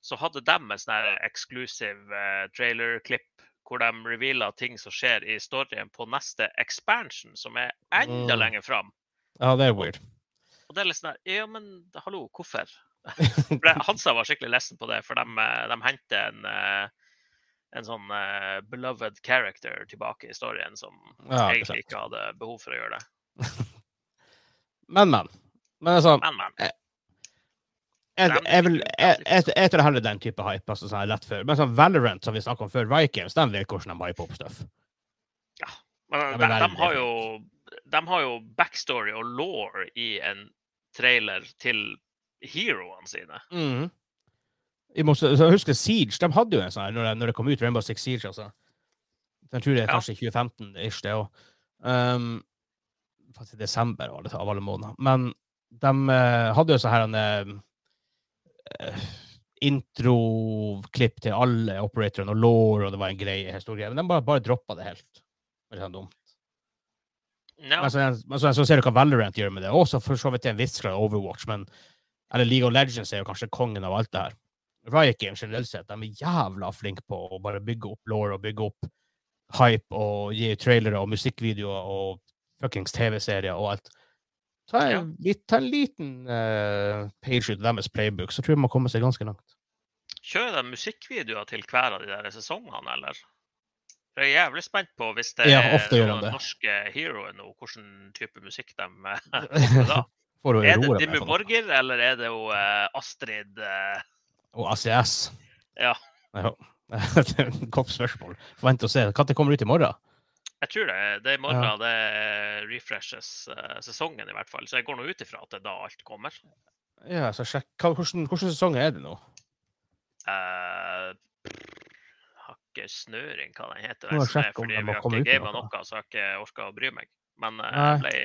så hadde de en sånn her exclusive eh, trailer-klipp hvor de revealer ting som skjer i storyen på neste expansion, som er enda Mm. lenger fram. ja, det er weird. Og det er litt sånn her Ja, men hallo, hvorfor? Hansa var skikkelig lessen på det, for de, de henter en, en sånn uh, beloved character tilbake i historien som Ja, egentlig sant. ikke hadde behov for å gjøre det. Men, men. Men altså, Men, men. jeg, Dem jeg, vil, jeg, jeg, tror heller den type hype. altså sånn lett før. Men sånn Valorant, som vi snakka om før, Vikings, de vet hvordan de hyper opp stuff. Men Ja, de, de, har jo, de har jo backstory og law i en trailer til heroene sine. Mm Jeg, jeg husker Siege, de hadde jo en sånn når, når det kom ut, Rainbow Six Siege, altså. Jeg tror det er Ja. kanskje 2015-ish, det òg. Um, faktisk i desember av alle, av alle måneder. Men de uh, hadde jo sånn her en uh, introklipp til alle operatorene og law, og det var en greie Stor greie. Men de bare, bare droppa det helt. Det er sånn dumt. No. Men, så, men så, så ser du hva Valorant gjør med det. Også for så vidt til en viss grad Overwatch, men eller League of Legends er jo kanskje kongen av alt det her. Riot Games generelt sett, de er jævla flinke på å bare bygge opp law og bygge opp hype og gi trailere og musikkvideoer og fuckings TV-serier og alt. Ta en, Ja. ta en liten uh, page ut av deres playbook, så tror jeg man kommer seg ganske langt. Kjører de musikkvideoer til hver av de der sesongene, eller? Jeg er jævlig spent på hvis det Ja, er noen det. norske heroer nå, hvilken type musikk de eh, da. Er det Dimmu. Borger, eller er det jo eh, Astrid eh, Og ACS. Ja. Ja. godt spørsmål. Forvent å se. Når kommer det ut i morgen? Jeg tror det. Det er i morgen Ja. det refreshes eh, sesongen, i hvert fall. Så jeg går nå ut ifra at det er da alt kommer. Ja, så sjekk. Hvordan, hvordan sesong er det nå? Uh, har ikke snøring hva den heter. Må jeg fordi vi har ikke gama noe. noe, så jeg har ikke orka å bry meg. Men eh, jeg ble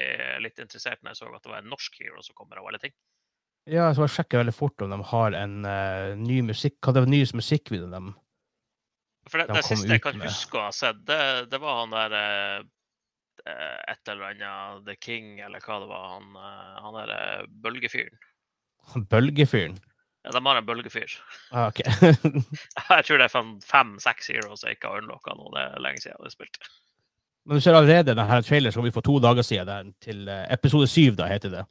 litt interessert når jeg så at det var en norsk hero som kommer av alle ting. Ja, så jeg sjekker veldig fort om de har en uh, ny musikk Hva det var nyeste musikkvideo de For det, De det siste jeg kan med. huske å ha sett, det, det var han der eh, et eller annet The King, eller hva det var. Han, uh, han derre bølgefyren. Bølgefyren? Ja, de har en bølgefyr. Ah, OK. Jeg tror det er fem-seks heroes jeg ikke har unlocka nå. Det er lenge siden jeg har spilt. Men du ser allerede denne traileren som vi for to dager siden, den til episode syv, da heter det.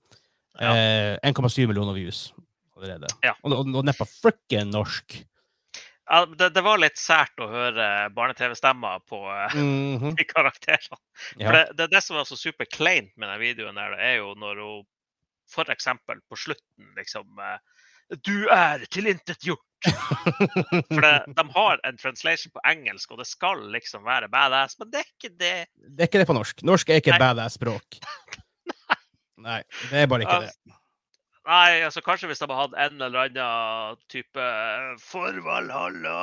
Ja. Eh, 1,7 millioner views allerede. Ja. Og, og, og er frikken norsk. Ja, det, det var litt sært å høre barne-TV-stemmer på mm -hmm. de karakterene. For det, det, det som var så super kleint med den videoen, der, er jo når hun eksempel på slutten liksom eh, Du er tilintetgjort! For det, de har en translation på engelsk, og det skal liksom være badass, men det er ikke det. Det er ikke det på norsk. Norsk er ikke Nei. badass språk. Nei, det er bare ikke det. Nei, altså kanskje hvis de hadde en eller annen type eh, For Valhalla,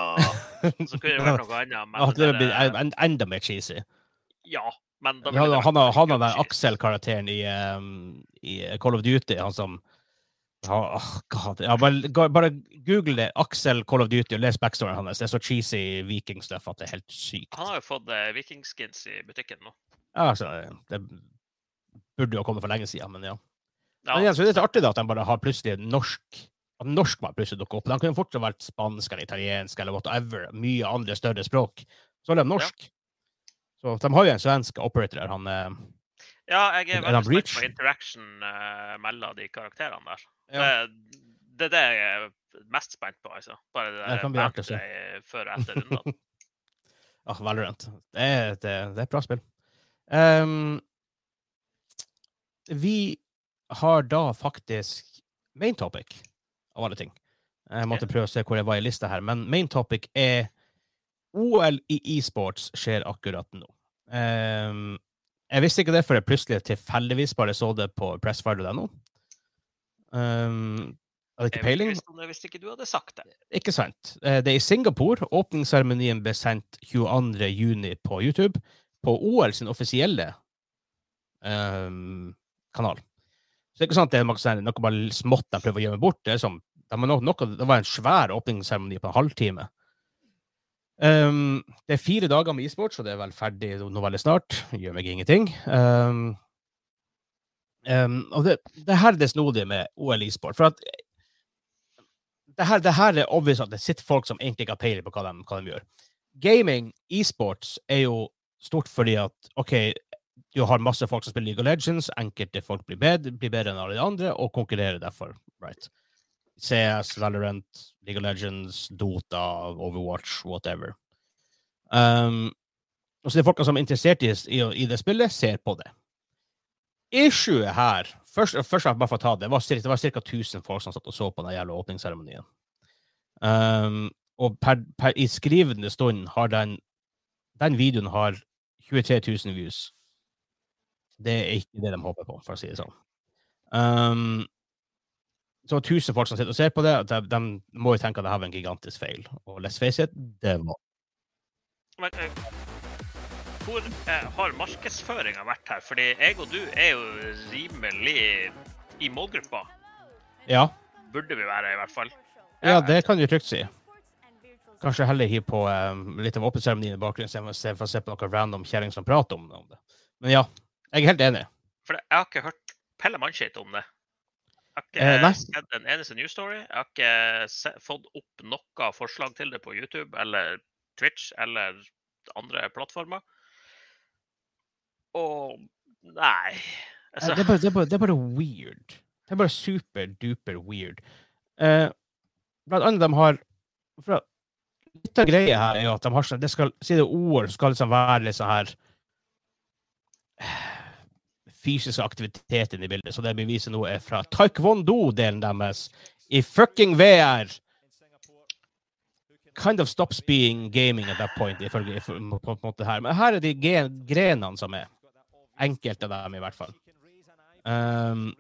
så kunne det vært noe annet. Men Ja, det det blitt en- enda mer cheesy. ja, men da han, han har den cheesy. Axel-karakteren i, um, i Call of Duty, han som oh. Ja, bare, bare google det. Axel Call of Duty og les backstoryen hans. Det er så cheesy vikingstuff at det er helt sykt. Han har jo fått eh, vikingskins i butikken nå. Ja, altså, det burde jo ha kommet for lenge siden, men ja. Ja, Men igjen, så er det litt artig da, at de bare har plutselig norsk At norsk bare plutselig dukker opp. De kunne fortsatt vært spansk eller italiensk eller whatever. Mye andre større språk. Så er de norsk. Så de har jo en svensk operator der. Han eh, ja jeg er Er veldig spent på interaction uh, mellom de karakterene der. Ja. Det, det er det jeg er mest spent på, altså. Bare det der artig før og etter rundene. Ah, Valorant. Det er, det, det er et bra spill. Ehm, vi har da faktisk main topic, av alle ting. Jeg måtte prøve å se hvor jeg var i lista her, men main topic er OL i e-sports skjer akkurat nå. Um, jeg visste ikke det før jeg plutselig tilfeldigvis bare så det på pressfire.no. Um, hadde ikke Jeg visste ikke du hadde sagt det. Ikke sant. Eh, Det er i Singapore. Åpningsseremonien ble sendt 22. juni på YouTube. På OL sin offisielle ehm, kanal. Så det er ikke sånn at det er noe, sånn- noe bare smått de prøver å gjemme bort. Det, som, det, var, noe, det var en svær åpningsseremoni på en halvtime. Um, det er fire dager med e-sport, så det er vel ferdig nå veldig snart. Gjør meg ingenting. Um, um, og det, det her er det snodige med OL e-sport. For at det her, det her er obvious at det sitter folk som egentlig ikke har peiling på hva de, hva de gjør. Gaming, e-sports, er jo stort fordi at OK, du har masse folk som spiller League of Legends, enkelte folk blir bedre, blir bedre enn alle de andre, og konkurrerer derfor. right? CS, Valorant, League of Legends, Dota, Overwatch, whatever. Um, og så de folka som er interessert i, i, i det spillet, ser på det. Issuet her Først, først bare for å ta det var, det var ca. 1000 folk som satt og så på den jævla åpningsseremonien. Um, og per, per, i skrivende stund har den Den videoen har 23 000 views. Det er ikke det de håper på, for å si det sånn. Um, så 1000 folk som sitter og ser på det, de, de må jo tenke at det her var en gigantisk feil. Og let's face it, det var Men, eh, hvor eh, har markedsføringa vært her? Fordi jeg og du er jo rimelig i målgruppa. Ja, Burde vi være, i hvert fall. ja det kan du trygt si. Kanskje heller hive på um, litt av åpningsseremonien i bakgrunnen, istedenfor å se på noe random kjerring som prater om, om det. Men ja, jeg er helt enig. For jeg har ikke hørt Pelle Mannskitt om det. Jeg har ikke Eh, sett en eneste news story. Jeg har ikke se, fått opp noe forslag til det på YouTube eller Twitch eller andre plattformer. Og nei Eh, altså, Det er, bare, det, er bare, det er bare weird. Det er bare super-duper weird. Eh, blant annet de har for Litt av greia her er jo at de har sånn det skal, Si det er OL, skal liksom være litt sånn her Fysisk aktivitet inn i bildet. Så det vi viser nå, er fra taekwondo-delen deres i fucking VR. Kind of stops being gaming at that point, ifølge ifø- på, en måte her. Men her er de grenene som er. Enkelte av dem, i hvert fall. Um,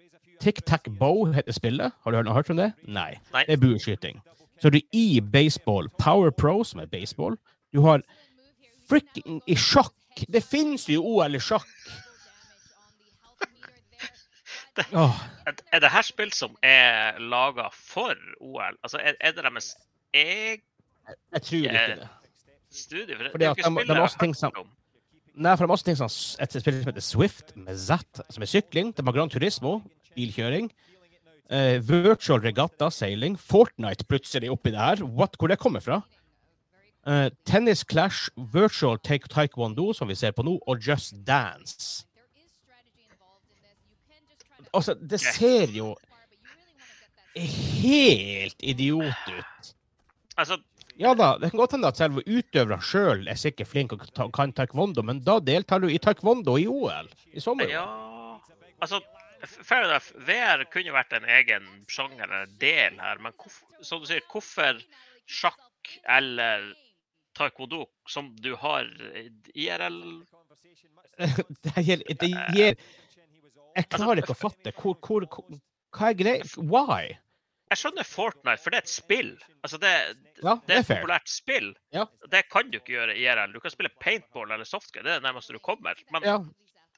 Tic Tac Bow heter spillet. Har du hørt, om det? Nei. Nei. Det er bueskyting. Så er du i baseball. Power Pro, som er baseball. Du har fricking i sjakk. Det finnes jo OL i sjakk. Åh, er, er det her spill som er laga for OL? Altså, er, er det deres eget jeg tror ikke det. studie? For det, Fordi det er jo ikke de- de jeg hørt sånn- om. Nei, for de har også ting som et spill som heter Swift, med Z, som er sykling. De har Gran Turismo, bilkjøring. Uh, virtual regatta, seiling. Fortnite plutselig oppi det her. What, hvor det kommer fra? Uh, tennis Clash, virtual take taekwondo, som vi ser på nå, og Just Dance. Altså, det ser jo helt idiot ut. Altså, Ja da, det kan godt hende at selve utøverne sjøl er sikkert flink og ta- kan taekwondo, men da deltar du i taekwondo i OL i sommer. ja Altså, fair enough. VR kunne vært en egen sjanger eller del her, men hvorf- som du sier, hvorfor sjakk eller taekwondo, som du har IRL det gir, det gir Jeg klarer ikke å fatte. Hvor, hvor, hvor, hva er greia? Why? Jeg skjønner Fortnite, for det er et spill. Altså, det, Ja, det det er et populært spill. Ja. Det kan du ikke gjøre i IRL. Du kan spille paintball eller softgun, det er det nærmeste du kommer. Men Ja,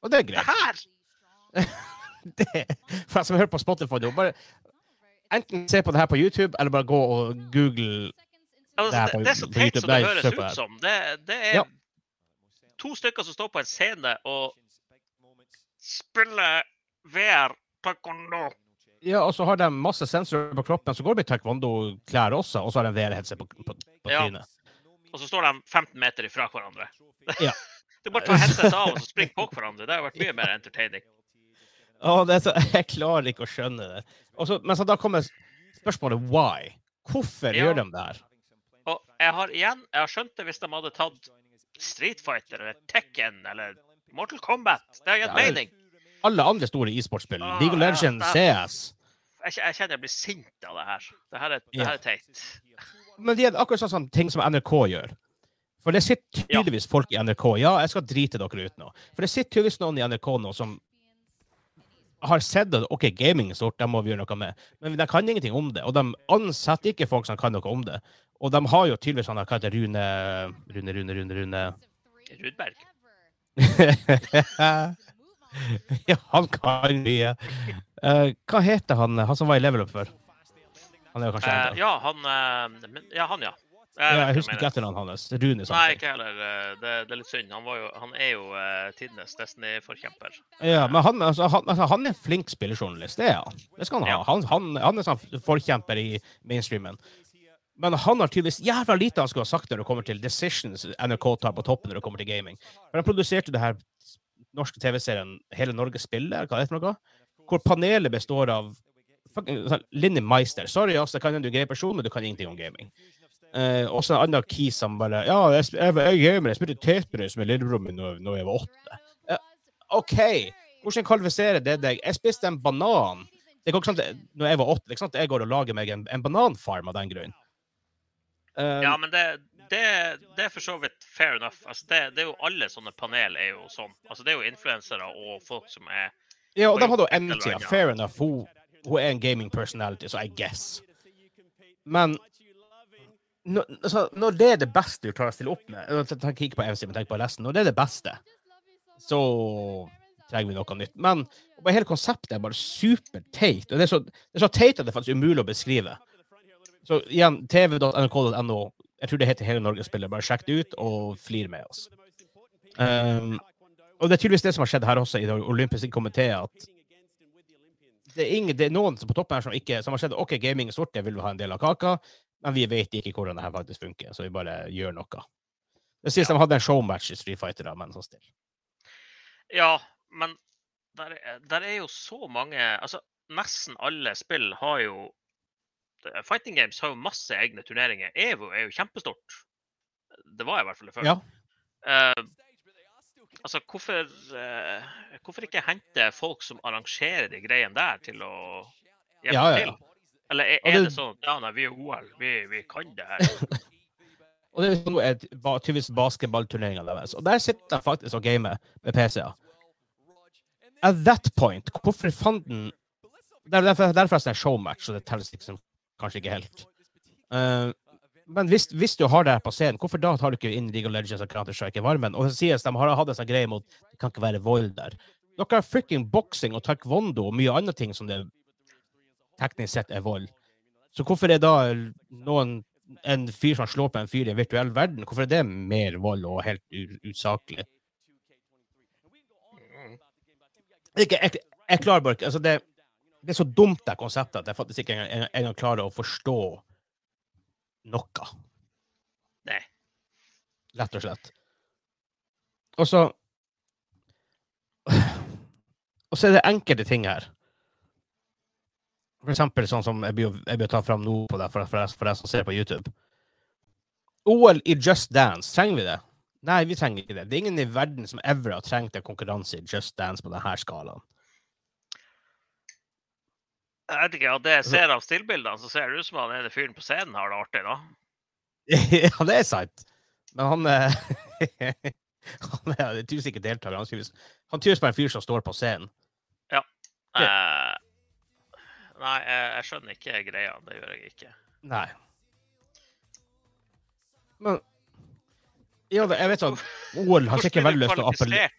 og det er greit. det her Det, for jeg som hører på Spotify nå, bare enten se på det her på YouTube, eller bare gå og google altså, Det her det, på- det er så teit som det høres det ut som. Det, det er Ja. to stykker som står på en scene og spiller VR taekwondo. Ja, og så har de masse sensorer på kroppen, så går det med taekwondo-klær også, og så har de VR-headset på, på, på Ja. trynet. Og så står de 15 meter ifra hverandre. Ja. du bare tar headsetet av og så springer på hverandre. Det har vært mye mer entertaining. Å, det så, jeg klarer ikke å skjønne det. Og så, men så da kommer spørsmålet why. Hvorfor Ja. gjør de det her? Og jeg har igjen, jeg har skjønt det hvis de hadde tatt Street Fighter eller Tekken eller Mortal Kombat. Det har gitt Ja, mening. Alle andre store e-sportspill. Ah, League of Legends, ja. CS. Jeg, jeg kjenner jeg blir sint av det her. Det her er, det her er teit. Men det er akkurat sånn som ting som NRK gjør. For det sitter Ja. tydeligvis folk i NRK. Ja, jeg skal drite dere ut nå. For det sitter tydeligvis noen i NRK nå som har sett at OK, gaming er stort, det må vi gjøre noe med. Men de kan ingenting om det. Og de ansetter ikke folk som kan noe om det. Og de har jo tydeligvis han der, Rune Rune, Rune, Rune, Rune. Rudberg. ja, han kan mye. Uh, hva heter han, han som var i Level Up før? Han er jo kanskje uh, ja, han uh, Ja, han, ja. Ja, jeg husker ikke etternavnet hans. Rune Nei, ikke heller. Det, det er litt synd. Han, var jo, han er jo uh, tidenes Destiny-forkjemper. Ja, men han, altså, han, altså, han er flink spillejournalist, det er han. Det skal han ha. Ja. Han, han, han er sånn forkjemper i mainstreamen. Men han har tydeligvis jævla lite han skulle ha sagt når det kommer til decisions NRK tar på toppen når det kommer til gaming. For han produserte det her norske TV-serien Hele Norge spiller, hva er det for noe? Hvor panelet består av fucking sånn, Linni Meister. Sorry, ass, jeg kan en grei person, men du kan ingenting om gaming. Eh, også en annen key som bare Ja, jeg, jeg, jeg, er gamer, jeg spilte tetbrød med lillebroren min når, når jeg var åtte. Eh, OK, hvordan kvalifiserer det deg? Jeg spiste en banan. Det går ikke sant, når jeg var åtte, ikke sant? at jeg går og lager meg en, en bananfarm av den grunn. Eh, Ja, men det, det, det er for så vidt fair enough. Altså, det, det er jo Alle sånne panel er jo sånn. Altså, det er jo influensere og folk som er ja, og de hadde jo eller Fair enough. Hun, hun er en gaming personality, så I guess. Men når, altså, når det er det beste du klarer å stille opp med Jeg tenker ikke på MC, men tenk på resten. Når det er det beste, så trenger vi noe nytt. Men hele konseptet er bare superteit. Og det er, så, det er så teit at det er faktisk umulig å beskrive. Så igjen, tv.nrk.no. Jeg tror det heter Hele Norge spiller. Bare sjekk det ut og flir med oss. Um, og det er tydeligvis det som har skjedd her også i det olympiske komité, at det er, ingen, det er noen på toppen her som ikke som har sett OK, gaming er sort, det vil vi ha en del av kaka, men vi vet ikke hvordan det her faktisk funker, så vi bare gjør noe. Det sies de hadde en showmatch i Street Fighter, da, men sånn still. Ja, men der, er- der er jo så mange Altså, nesten alle spill har jo det- Fighting Games har jo masse egne turneringer. EVO er jo kjempestort. Det var i hvert fall det før. Ja. Uh, altså, hvorfor, uh, hvorfor ikke hente folk som arrangerer de greiene der, til å hjelpe Ja, ja, til? Eller er, er det- det sånn at ja, nei, vi er OL, vi, vi kan det her? Og det er tydeligvis basketballturneringa deres. Og der sitter jeg faktisk og gamer med PC-er. At that point, hvorfor fanden Det er derfor, derfor er det showmatch, og det telles liksom kanskje ikke helt. Uh, men hvis, hvis du har det her på scenen, hvorfor da tar du ikke inn League of Legends og Counter-Strike i varmen? Og så sies de har hatt en sånn greie mot det kan ikke være vold der. Dere har fricking boksing og taekwondo og mye andre ting som det teknisk sett er vold. Så hvorfor er da noen en fyr som slår på en fyr i en virtuell verden, hvorfor er det mer vold og helt usaklig? Mm. Ikke, jeg, jeg klarer bare ikke altså det, det er så dumt, det konseptet, at jeg faktisk ikke engang, engang- klarer å forstå noe, Nei. rett og slett. Og så Og så er det enkelte ting her. For eksempel sånn som jeg bør, jeg ta fram nå på det for, for deg som ser på YouTube. OL i Just Dance, trenger vi det? Nei, vi trenger ikke det. Det er ingen i verden som ever har trengt en konkurranse i Just Dance på denne skalaen. Jeg vet ikke, ja, det jeg ser av stillbildene, så ser det ut som han ene fyren på scenen har det artig, da. ja, det er sant. Men han er Han er en usikker deltaker. Han trives, han trives en fyr som står på scenen. Ja. Eh, nei, jeg, jeg skjønner ikke greia. Det gjør jeg ikke. Nei. Men Ja, jeg vet at OL har sikkert veldig lyst til å appellere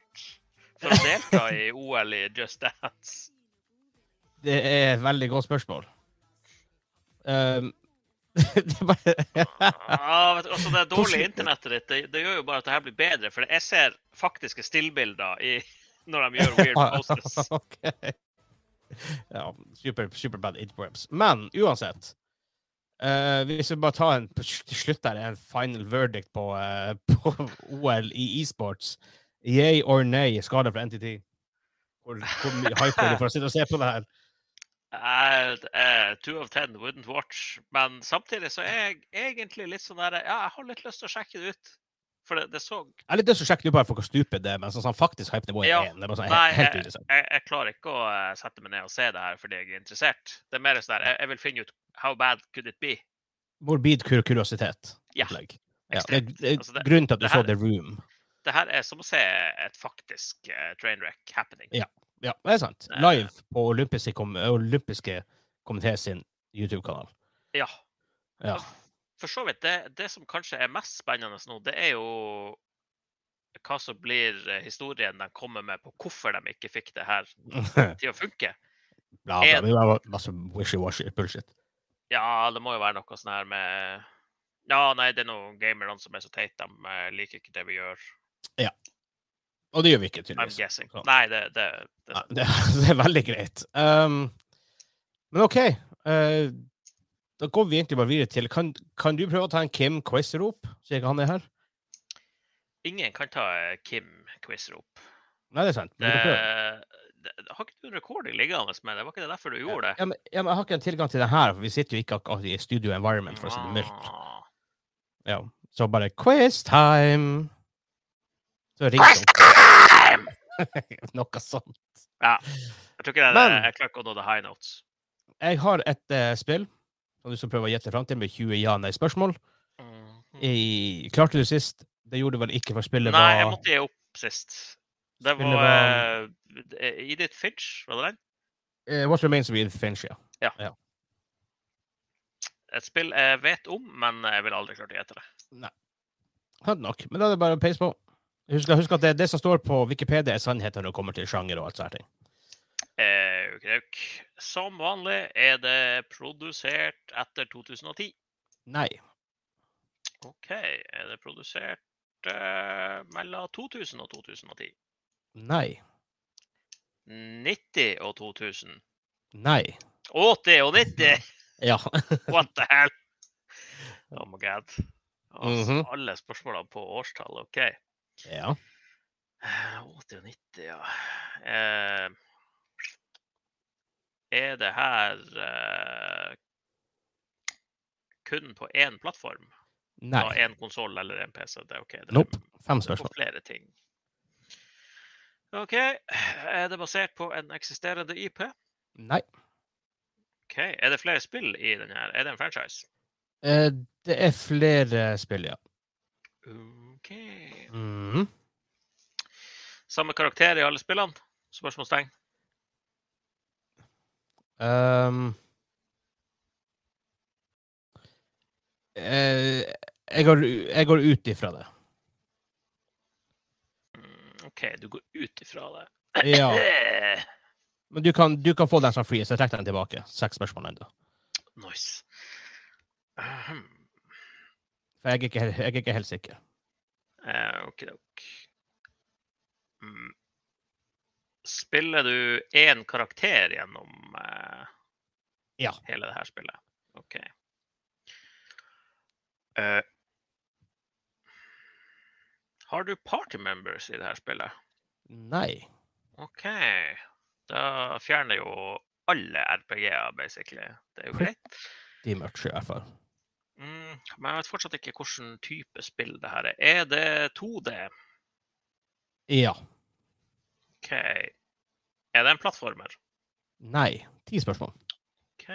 for å delta i OL i Just Dance? Det er et veldig godt spørsmål. Um, det er bare Ja, du, altså Det dårlige internettet ditt det, det gjør jo bare at det her blir bedre. For jeg ser faktiske stillbilder i, når de gjør weird poses. okay. Ja, super, super bad interwebs. Men uansett uh, Hvis vi bare tar en til slutt der, en final verdict på, uh, på OL i e-sports. Yay or nay, skade fra NTT? Hvor, hvor mye hype er du for å sitte og se på det her? Eh, Two of ten wouldn't watch. Men samtidig så er jeg egentlig litt sånn der Ja, jeg har litt lyst til å sjekke det ut. For det, det så Jeg er litt lyst til å sjekke det ut bare for hvor stupid det er, men sånn, sånn faktisk hype nivået Ja, er sånn, Nei, helt, helt jeg, jeg, jeg klarer ikke å eh, sette meg ned og se det her fordi jeg er interessert. Det er mer sånn der, jeg, jeg vil finne ut how bad could it be? Morbid kur kuriositet. Ja. Ja, det, det, Altså, det- grunnen til at du her, så The Room. Det her er som å se et faktisk uh, train wreck happening. Ja. Ja, det er sant. Eh. Live på olympiske, kom, olympiske komité sin YouTube-kanal. Ja. Ja. For så vidt, det, det som kanskje er mest spennende nå, det er jo hva som blir eh, historien de kommer med på hvorfor de ikke fikk det her til å funke. bla, bla. Det var masse wishy-washy bullshit. Ja, det må jo være noe sånn her med Ja, nei, det er noen gamerne som er så teite, de eh, liker ikke det vi gjør. Og det gjør vi ikke, tydeligvis. Sånn. Nei, det, det, det Ja, det, er veldig greit. Um, men OK. Uh, da går vi egentlig bare videre til Kan, kan du prøve å ta en Kim quiz-rop, siden han er her? Ingen kan ta eh, Kim-quiz-rop. Nei, det er sant. Det, det, har ikke du en recording liggende med det? Var ikke det derfor du gjorde det? Ja, men, ja, men jeg har ikke en tilgang til det her, for vi sitter jo ikke akkurat i studio environment, for å si det mildt. Ja. Så bare quiz time! Så ringer. Noe sånt. Jeg tror ikke det, Men- jeg klarer ikke å nå the high notes. Jeg har et uh, spill som du skal prøve å gjette fram til med 20 ja-nei-spørsmål. Mhm. I- Klarte du sist? Det gjorde du vel ikke, for spillet Nei, jeg måtte gi opp sist. Det var, var uh, Edith Finch, var det den? Uh, What Remains of Edith Finch, ja. Et spill jeg vet om, men jeg vil aldri klart å gjette det. hadde nok. Men da er det bare å peise på. Husk, husk at det, det som står på Wikipedia, er sannheten når det kommer til sjanger og alt sånt. Eh. Som vanlig er det produsert etter 2010. Nei. OK. Er det produsert eh, mellom 2000 og 2010? Nei. 90 og 2000? Nei. 80 og 90? Ja. What the hell? Oh my god. Altså, Mhm. Alle spørsmålene på årstall, OK. Ja. Eh, 80 og 90, ja. Eh, er det her eh, kun på én plattform? Nei. Da Én konsoll eller en PC? Det er OK. Det er Nope. Fem på spørsmål. flere ting. OK. Er det basert på en eksisterende IP? Nei. OK. Er det flere spill i den her? Er det en franchise? Eh, det er flere spill, ja. OK. Mhm. Samme karakter i alle spillene? Spørsmålstegn. Um, eh, jeg, går, jeg går ut ifra det. Mm, OK, du går ut ifra det. Ja. Men du kan, du kan få den som free, så jeg trekker den tilbake. Seks spørsmål ennå. Nice. Um. For jeg er, ikke, jeg er ikke helt sikker. Eh, Okidok. Mm. Spiller du én karakter gjennom eh, Ja. hele det her spillet? OK. Eh, har du party members i det her spillet? Nei. OK. Da fjerner jo alle RPG-er, basically. Det er jo greit. De mørke, i hvert fall. Mm, men jeg vet fortsatt ikke hvilken type spill det her er. Er det 2D? Ja. OK. Er det en plattformer? Nei. Ti spørsmål. OK.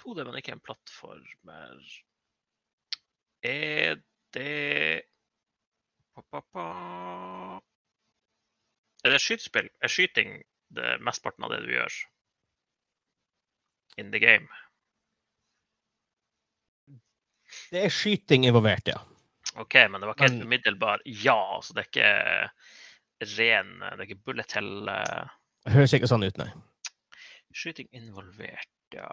2D, men ikke en plattformer. Er det pa, pa, pa. Er det skytespill? Er skyting det mesteparten av det du gjør? In the game? Det er skyting involvert, ja. OK, men det var ikke helt umiddelbar ja. Så det er ikke ren Det er ikke bullet hell uh... Høres ikke sånn ut, nei. Skyting involvert, ja.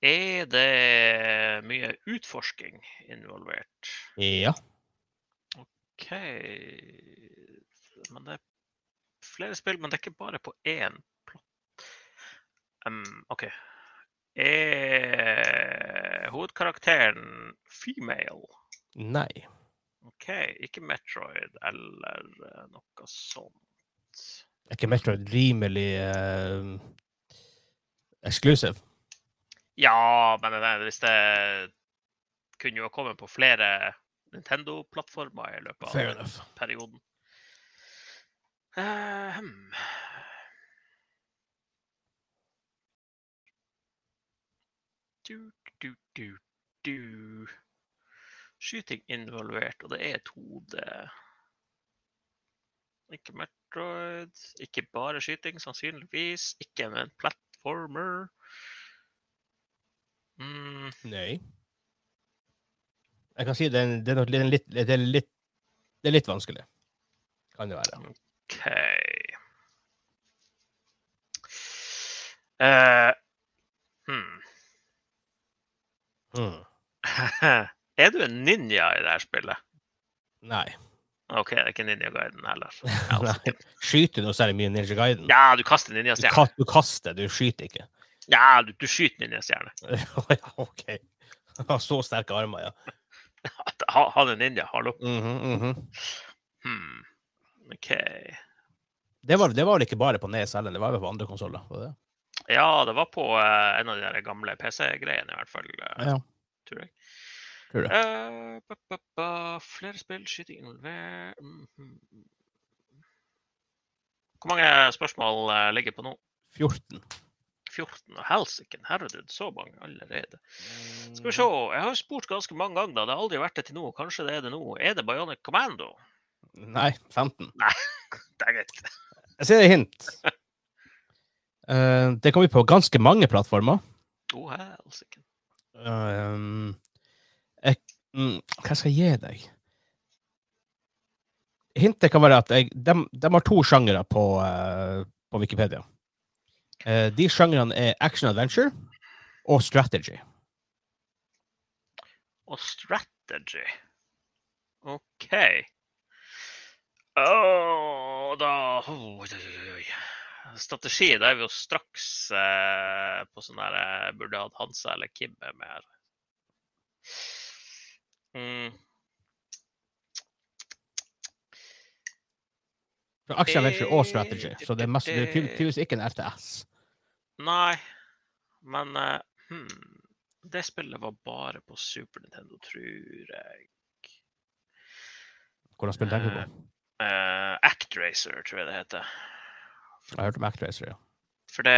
Er det mye utforsking involvert? Ja. OK Men det er flere spill, men det er ikke bare på én plott. Um, OK. Er hovedkarakteren female? Nei. OK, ikke Metroid eller eh, noe sånt. Er ikke Metroid rimelig uh, exclusive? Ja, men det, hvis det kunne jo ha kommet på flere Nintendo-plattformer i løpet av perioden. Eh, Du, du, du, du. Skyting involvert, og det er et hode. Ikke Metroid, ikke bare skyting, sannsynligvis. Ikke en platformer. Mm, Nei. Jeg kan si det er, det er, det litt, litt, det er, litt, det er litt vanskelig. Kan det være. OK. Eh, hmm. Mm. er du en ninja i det her spillet? Nei. OK, det er ikke Ninja Guiden heller. Nei. Skyter noe særlig mye Ninja Guiden. Ja, du kaster Ninja ninjastjerne. du kaster, du skyter ikke. Ja, du, du skyter ninjastjerne. ja, OK. Har så sterke armer, ja. Han er ninja, hallo. Mhm, mhm. Hmm. OK. det, var, det var vel ikke bare på Nes heller, det var vel på andre konsoller? Ja, det var på eh, en av de der gamle PC-greiene, i hvert fall. eh, Ja, tror jeg. tror det. Eh, ba, ba, ba, flere spill, skyting involvert Mhm. Hvor mange spørsmål ligger på nå? 14. 14? Og helsike, herregud, så mange allerede. Skal vi se. Jeg har spurt ganske mange ganger, da. Det har aldri vært det til nå. Kanskje det er det nå. Er det Bionic Commando? Nei, 15. Nei, det er greit. Jeg ser et hint. Eh, det kommer på ganske mange plattformer. Oh, helsike. Um, jeg, mm, hva skal jeg gi deg? Hintet kan være at jeg, de, de har to sjangere på, uh, på Wikipedia. Eh, de sjangrene er action adventure og strategy. Og strategy. OK. Oh, da oi. Strategi, da er vi jo straks eh, på sånn der eh, Burde hatt Hansa eller Kim med her. Mm. Aksjer, adventure og strategy. Så det er, mest, det er tydeligvis tydeligvis ikke en RTS. Nei, men eh, hmm. Det spillet var bare på Super Nintendo, tror jeg. Hvordan spill tenker du på? Uh, Actracer, tror jeg det heter. Jeg har hørt om Actracer, ja. For det,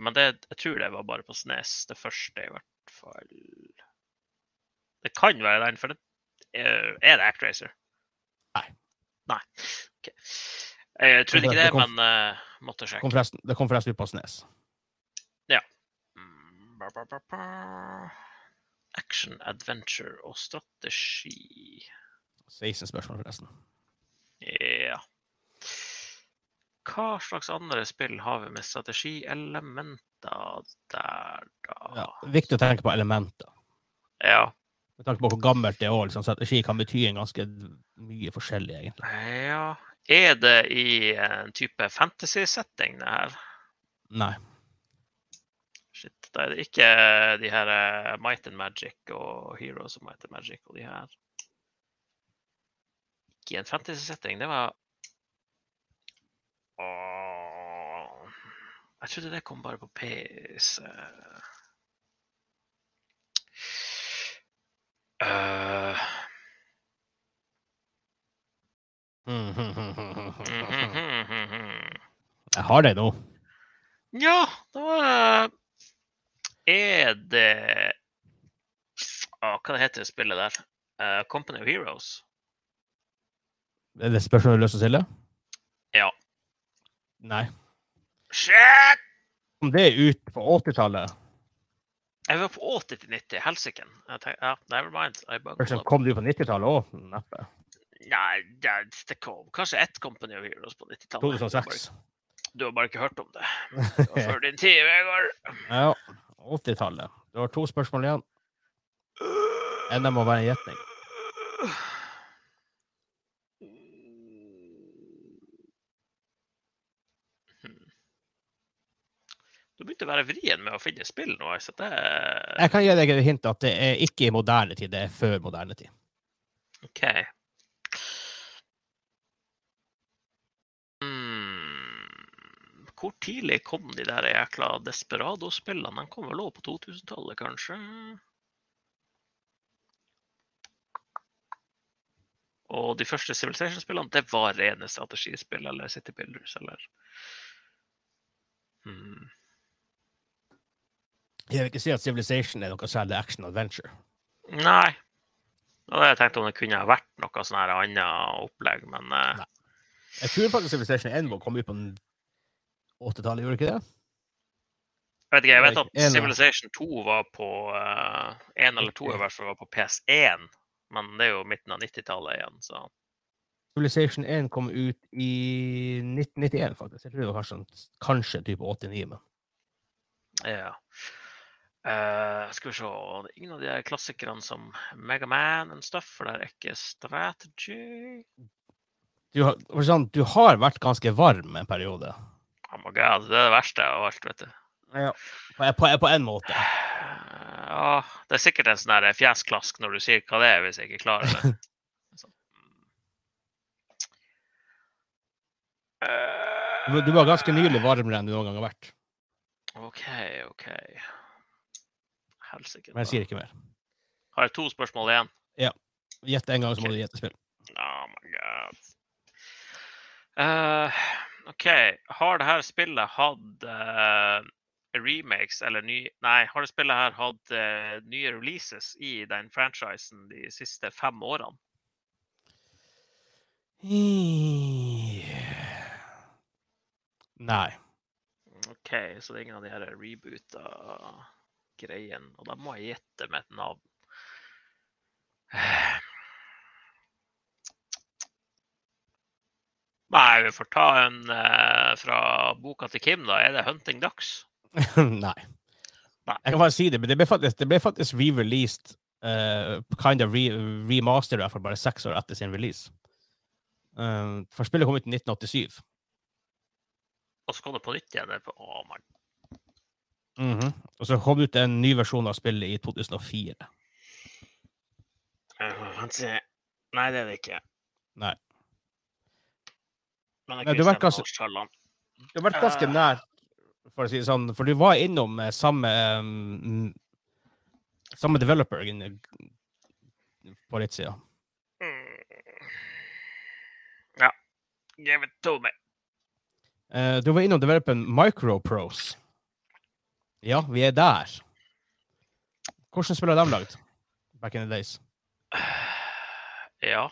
men det, jeg tror det var bare på SNES, det første i hvert fall. Det kan være den, for det er, er det Actracer? Nei. Nei. Okay. Jeg trodde ikke det, Det kom- men uh, måtte sjekke. kom forresten, det kom forresten ut på SNES. Ja. ba, ba, ba, ba. Action, adventure og strategi. 16 spørsmål, forresten. Ja. Hva slags andre spill har vi med strategielementer der, da? Ja, viktig å tenke på elementer. Ja. Med tanke på hvor gammelt det er, òg. liksom, strategi kan bety en ganske mye forskjellig, egentlig. ja. Er det i en type fantasy-setting, det her? Nei. Shit, da er det ikke de her eh, Might and Magic og Heroes of Might and Magic og de her. Ikke i en fantasy-setting, det var Jeg trodde det kom bare på PC. Uh, Jeg har det nå. ja, da er det Åh, Hva heter det spillet der? Uh, Company of Heroes. Er det spørsmålet du har lyst til å stille? Ja. Nei. Shit! Om det ut på 80-tallet, Jeg var på 80 til 90. Helsike. Ja, never mind. Kanskje kom du på 90-tallet òg? Neppe. Nei, det, det kom kanskje ett Company of Heroes på 90-tallet. 2006. Du har bare ikke hørt om det. Det var før din tid, Vegard. Ja, 80-tallet. Du har to spørsmål igjen. En må være en gjetning. Du begynte å være vrien med å finne spill nå. Så det Jeg kan gi deg et hint at det er ikke i moderne tid, det er før moderne tid. OK. Hmm. Hvor tidlig kom de der jækla Desperado-spillene? De kom vel òg på 2000-tallet, kanskje? Og de første Civilization-spillene, det var rene strategispill eller City Builders eller hmm. Jeg vil ikke si at Civilization er noe særlig action adventure. Nei. Og jeg tenkte om det kunne ha vært noe sånn her annet opplegg, men eh, Nei. Jeg tror faktisk Civilization 1 må komme ut på 80-tallet, gjorde ikke det? jeg vet ikke. Jeg vet at Civilization 2 var på 1 eller to i hvert fall var på PS1, men det er jo midten av 90-tallet igjen, så Civilization 1 kom ut i 1991, faktisk. Jeg tror det var kanskje, kanskje type 89, men ja. Eh, skal vi se det er Ingen av de klassikerne som Megaman and stuff, for det er ikke strategy. du har, sånn, du har vært ganske varm en periode. Oh my god, det er det verste av alt, vet du. Ja. På, på, en måte. Eh, Ja, det er sikkert en sånn fjesklask når du sier hva det er, hvis jeg ikke klarer det. Du, var- du var ganske nylig varmere enn du noen gang har vært. OK, OK. Helsike. Men jeg sier ikke mer. Har jeg to spørsmål igjen? Ja. Gjett en gang, så må okay. du gjette spill. Oh my god. Uh, OK. Har det her spillet hatt uh, remakes eller ny Nei, har det spillet her hatt uh, nye releases i den franchisen de siste fem årene? Nei. OK, så det er ingen av de her reboota greiene. Og da må jeg gjette med et navn. Nei, vi får ta en eh, fra boka til Kim, da. Er det 'Hunting Ducks'? Nei. Nei. Jeg kan bare si det, men det ble faktisk, det ble faktisk re-released, uh, kind of re remastered, i bare seks år etter sin release. Uh, for spillet kom ut i 1987. Og så kom det på nytt igjen. Å, oh, på- Å, my Mhm. Og så kom ut en ny versjon av spillet i 2004. Uh. Nei, det er det ikke. Nei. Men det har vært ganske Eh. nær, for å si det sånn, for du var innom eh, samme um, samme developer på litt sida. Mm. Ja. Give it to me. Uh, du var innom developeren Microprose. Ja, vi er der. Hvordan spill har de lagd? Back in the days. Ja.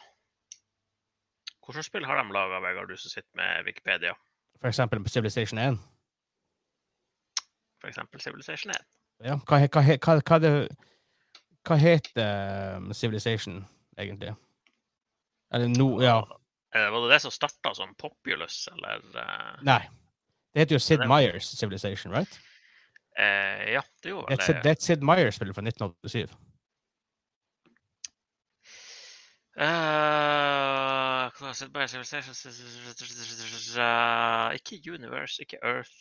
Hvilket spill har de laga, Vegard, du som sitter med Wikipedia? For eksempel Civilization 1. F.eks. Civilization 1. Ja, hva, hva, hva, hva, det, heter um, Civilization, egentlig? Eller no, ja. Var det det som starta som Populous, eller eh, Nei. Det heter jo Sid Meyers Civilization, right? Eh, Ja, det gjorde vel det. det er et Sid Meyer-spillet fra 1987. Eh, hva er det bare Civilization Eh, Ikke Universe, ikke Earth.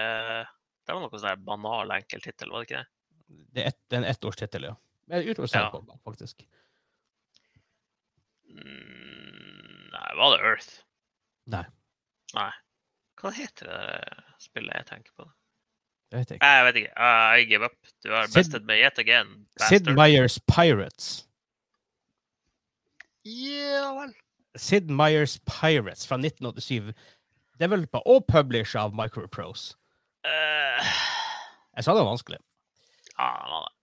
Uh, det var noe sånn banal enkel tittel, var det ikke det? Det er, et, det er en ettårstittel, ja. Men ute hos Ja. faktisk. Mm, nei, var det Earth? Nei. Nei. Hva heter det spillet jeg tenker på? Det vet jeg ikke. Jeg vet ikke. Uh, I give up. Du har Sid- bestet meg yet again. Sid. Meyers Pirates. Ja vel. Sid Meyers Pirates fra 1987. Developer og publisher av Microprose. Uh... Jeg sa det var vanskelig. ja, det var det.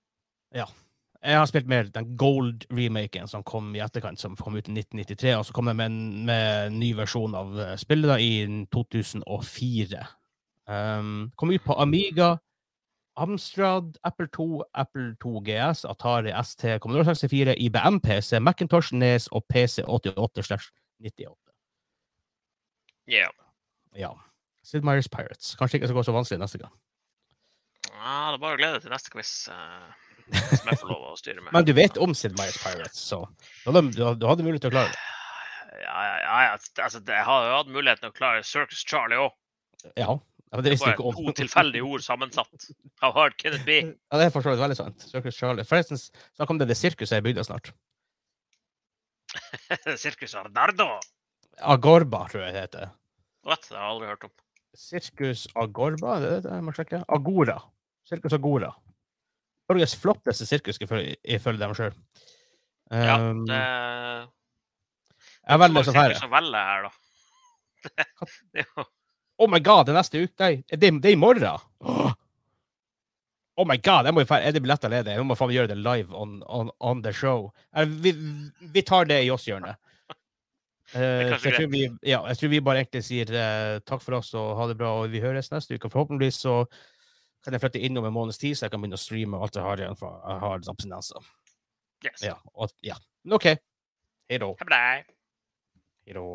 Jeg har spilt mer den Gold-remaken som kom i etterkant, som kom ut i 1993. Og så kom jeg med en, med ny versjon av eh, spillet da, i 2004. Um, kom ut på Amiga, Amstrad, Apple 2, Apple 2 GS, Atari ST, Commodore 64, IBM PC, Macintosh, Nes og PC 88-98. Ja. Ja. Sid Meier's Pirates. Kanskje ikke skal gå så vanskelig neste gang. Ja, det er bare å glede til neste quiz. Uh, som jeg får lov å styre med. Men du vet om Sid Meier's Pirates, så du hadde, du hadde- mulighet til å klare det. Ja, ja, ja. ja. Altså, jeg har jo hatt muligheten til å klare Circus Charlie òg. Ja, ja, det Bare jeg ikke to tilfeldige ord sammensatt. How hard can it be? Ja, det er for så vidt veldig sant. Circus Charlie. Forresten, snakk om det, det sirkuset i bygda snart. Sirkus Arnardo. Agorba, tror jeg det heter. What? Det har jeg aldri hørt om. Sirkus Agorba? Det er det jeg må sjekke. Agora. Sirkus Agora. Norges flotteste sirkus, ifølge dem sjøl. Ja, Um, det Jeg velger sånn her. Som velger her, da? Det er jo Oh my god, det er neste uke. Nei, det, det er i morgen. Oh. Oh my god, jeg må jo er det billetter ledig? Jeg må faen gjøre det live on, on, on the show. Eh, Vi, vi tar det i oss-hjørnet. Uh, jeg, tror vi, ja, jeg tror vi bare egentlig sier uh, takk for oss og ha det bra, og vi høres neste uke. Forhåpentligvis så kan jeg flytte innom en måneds tid, så jeg kan begynne å streame alt jeg har igjen, for jeg har abstinenser. Yes. Ja, og, ja. OK. Hei da. Hei da.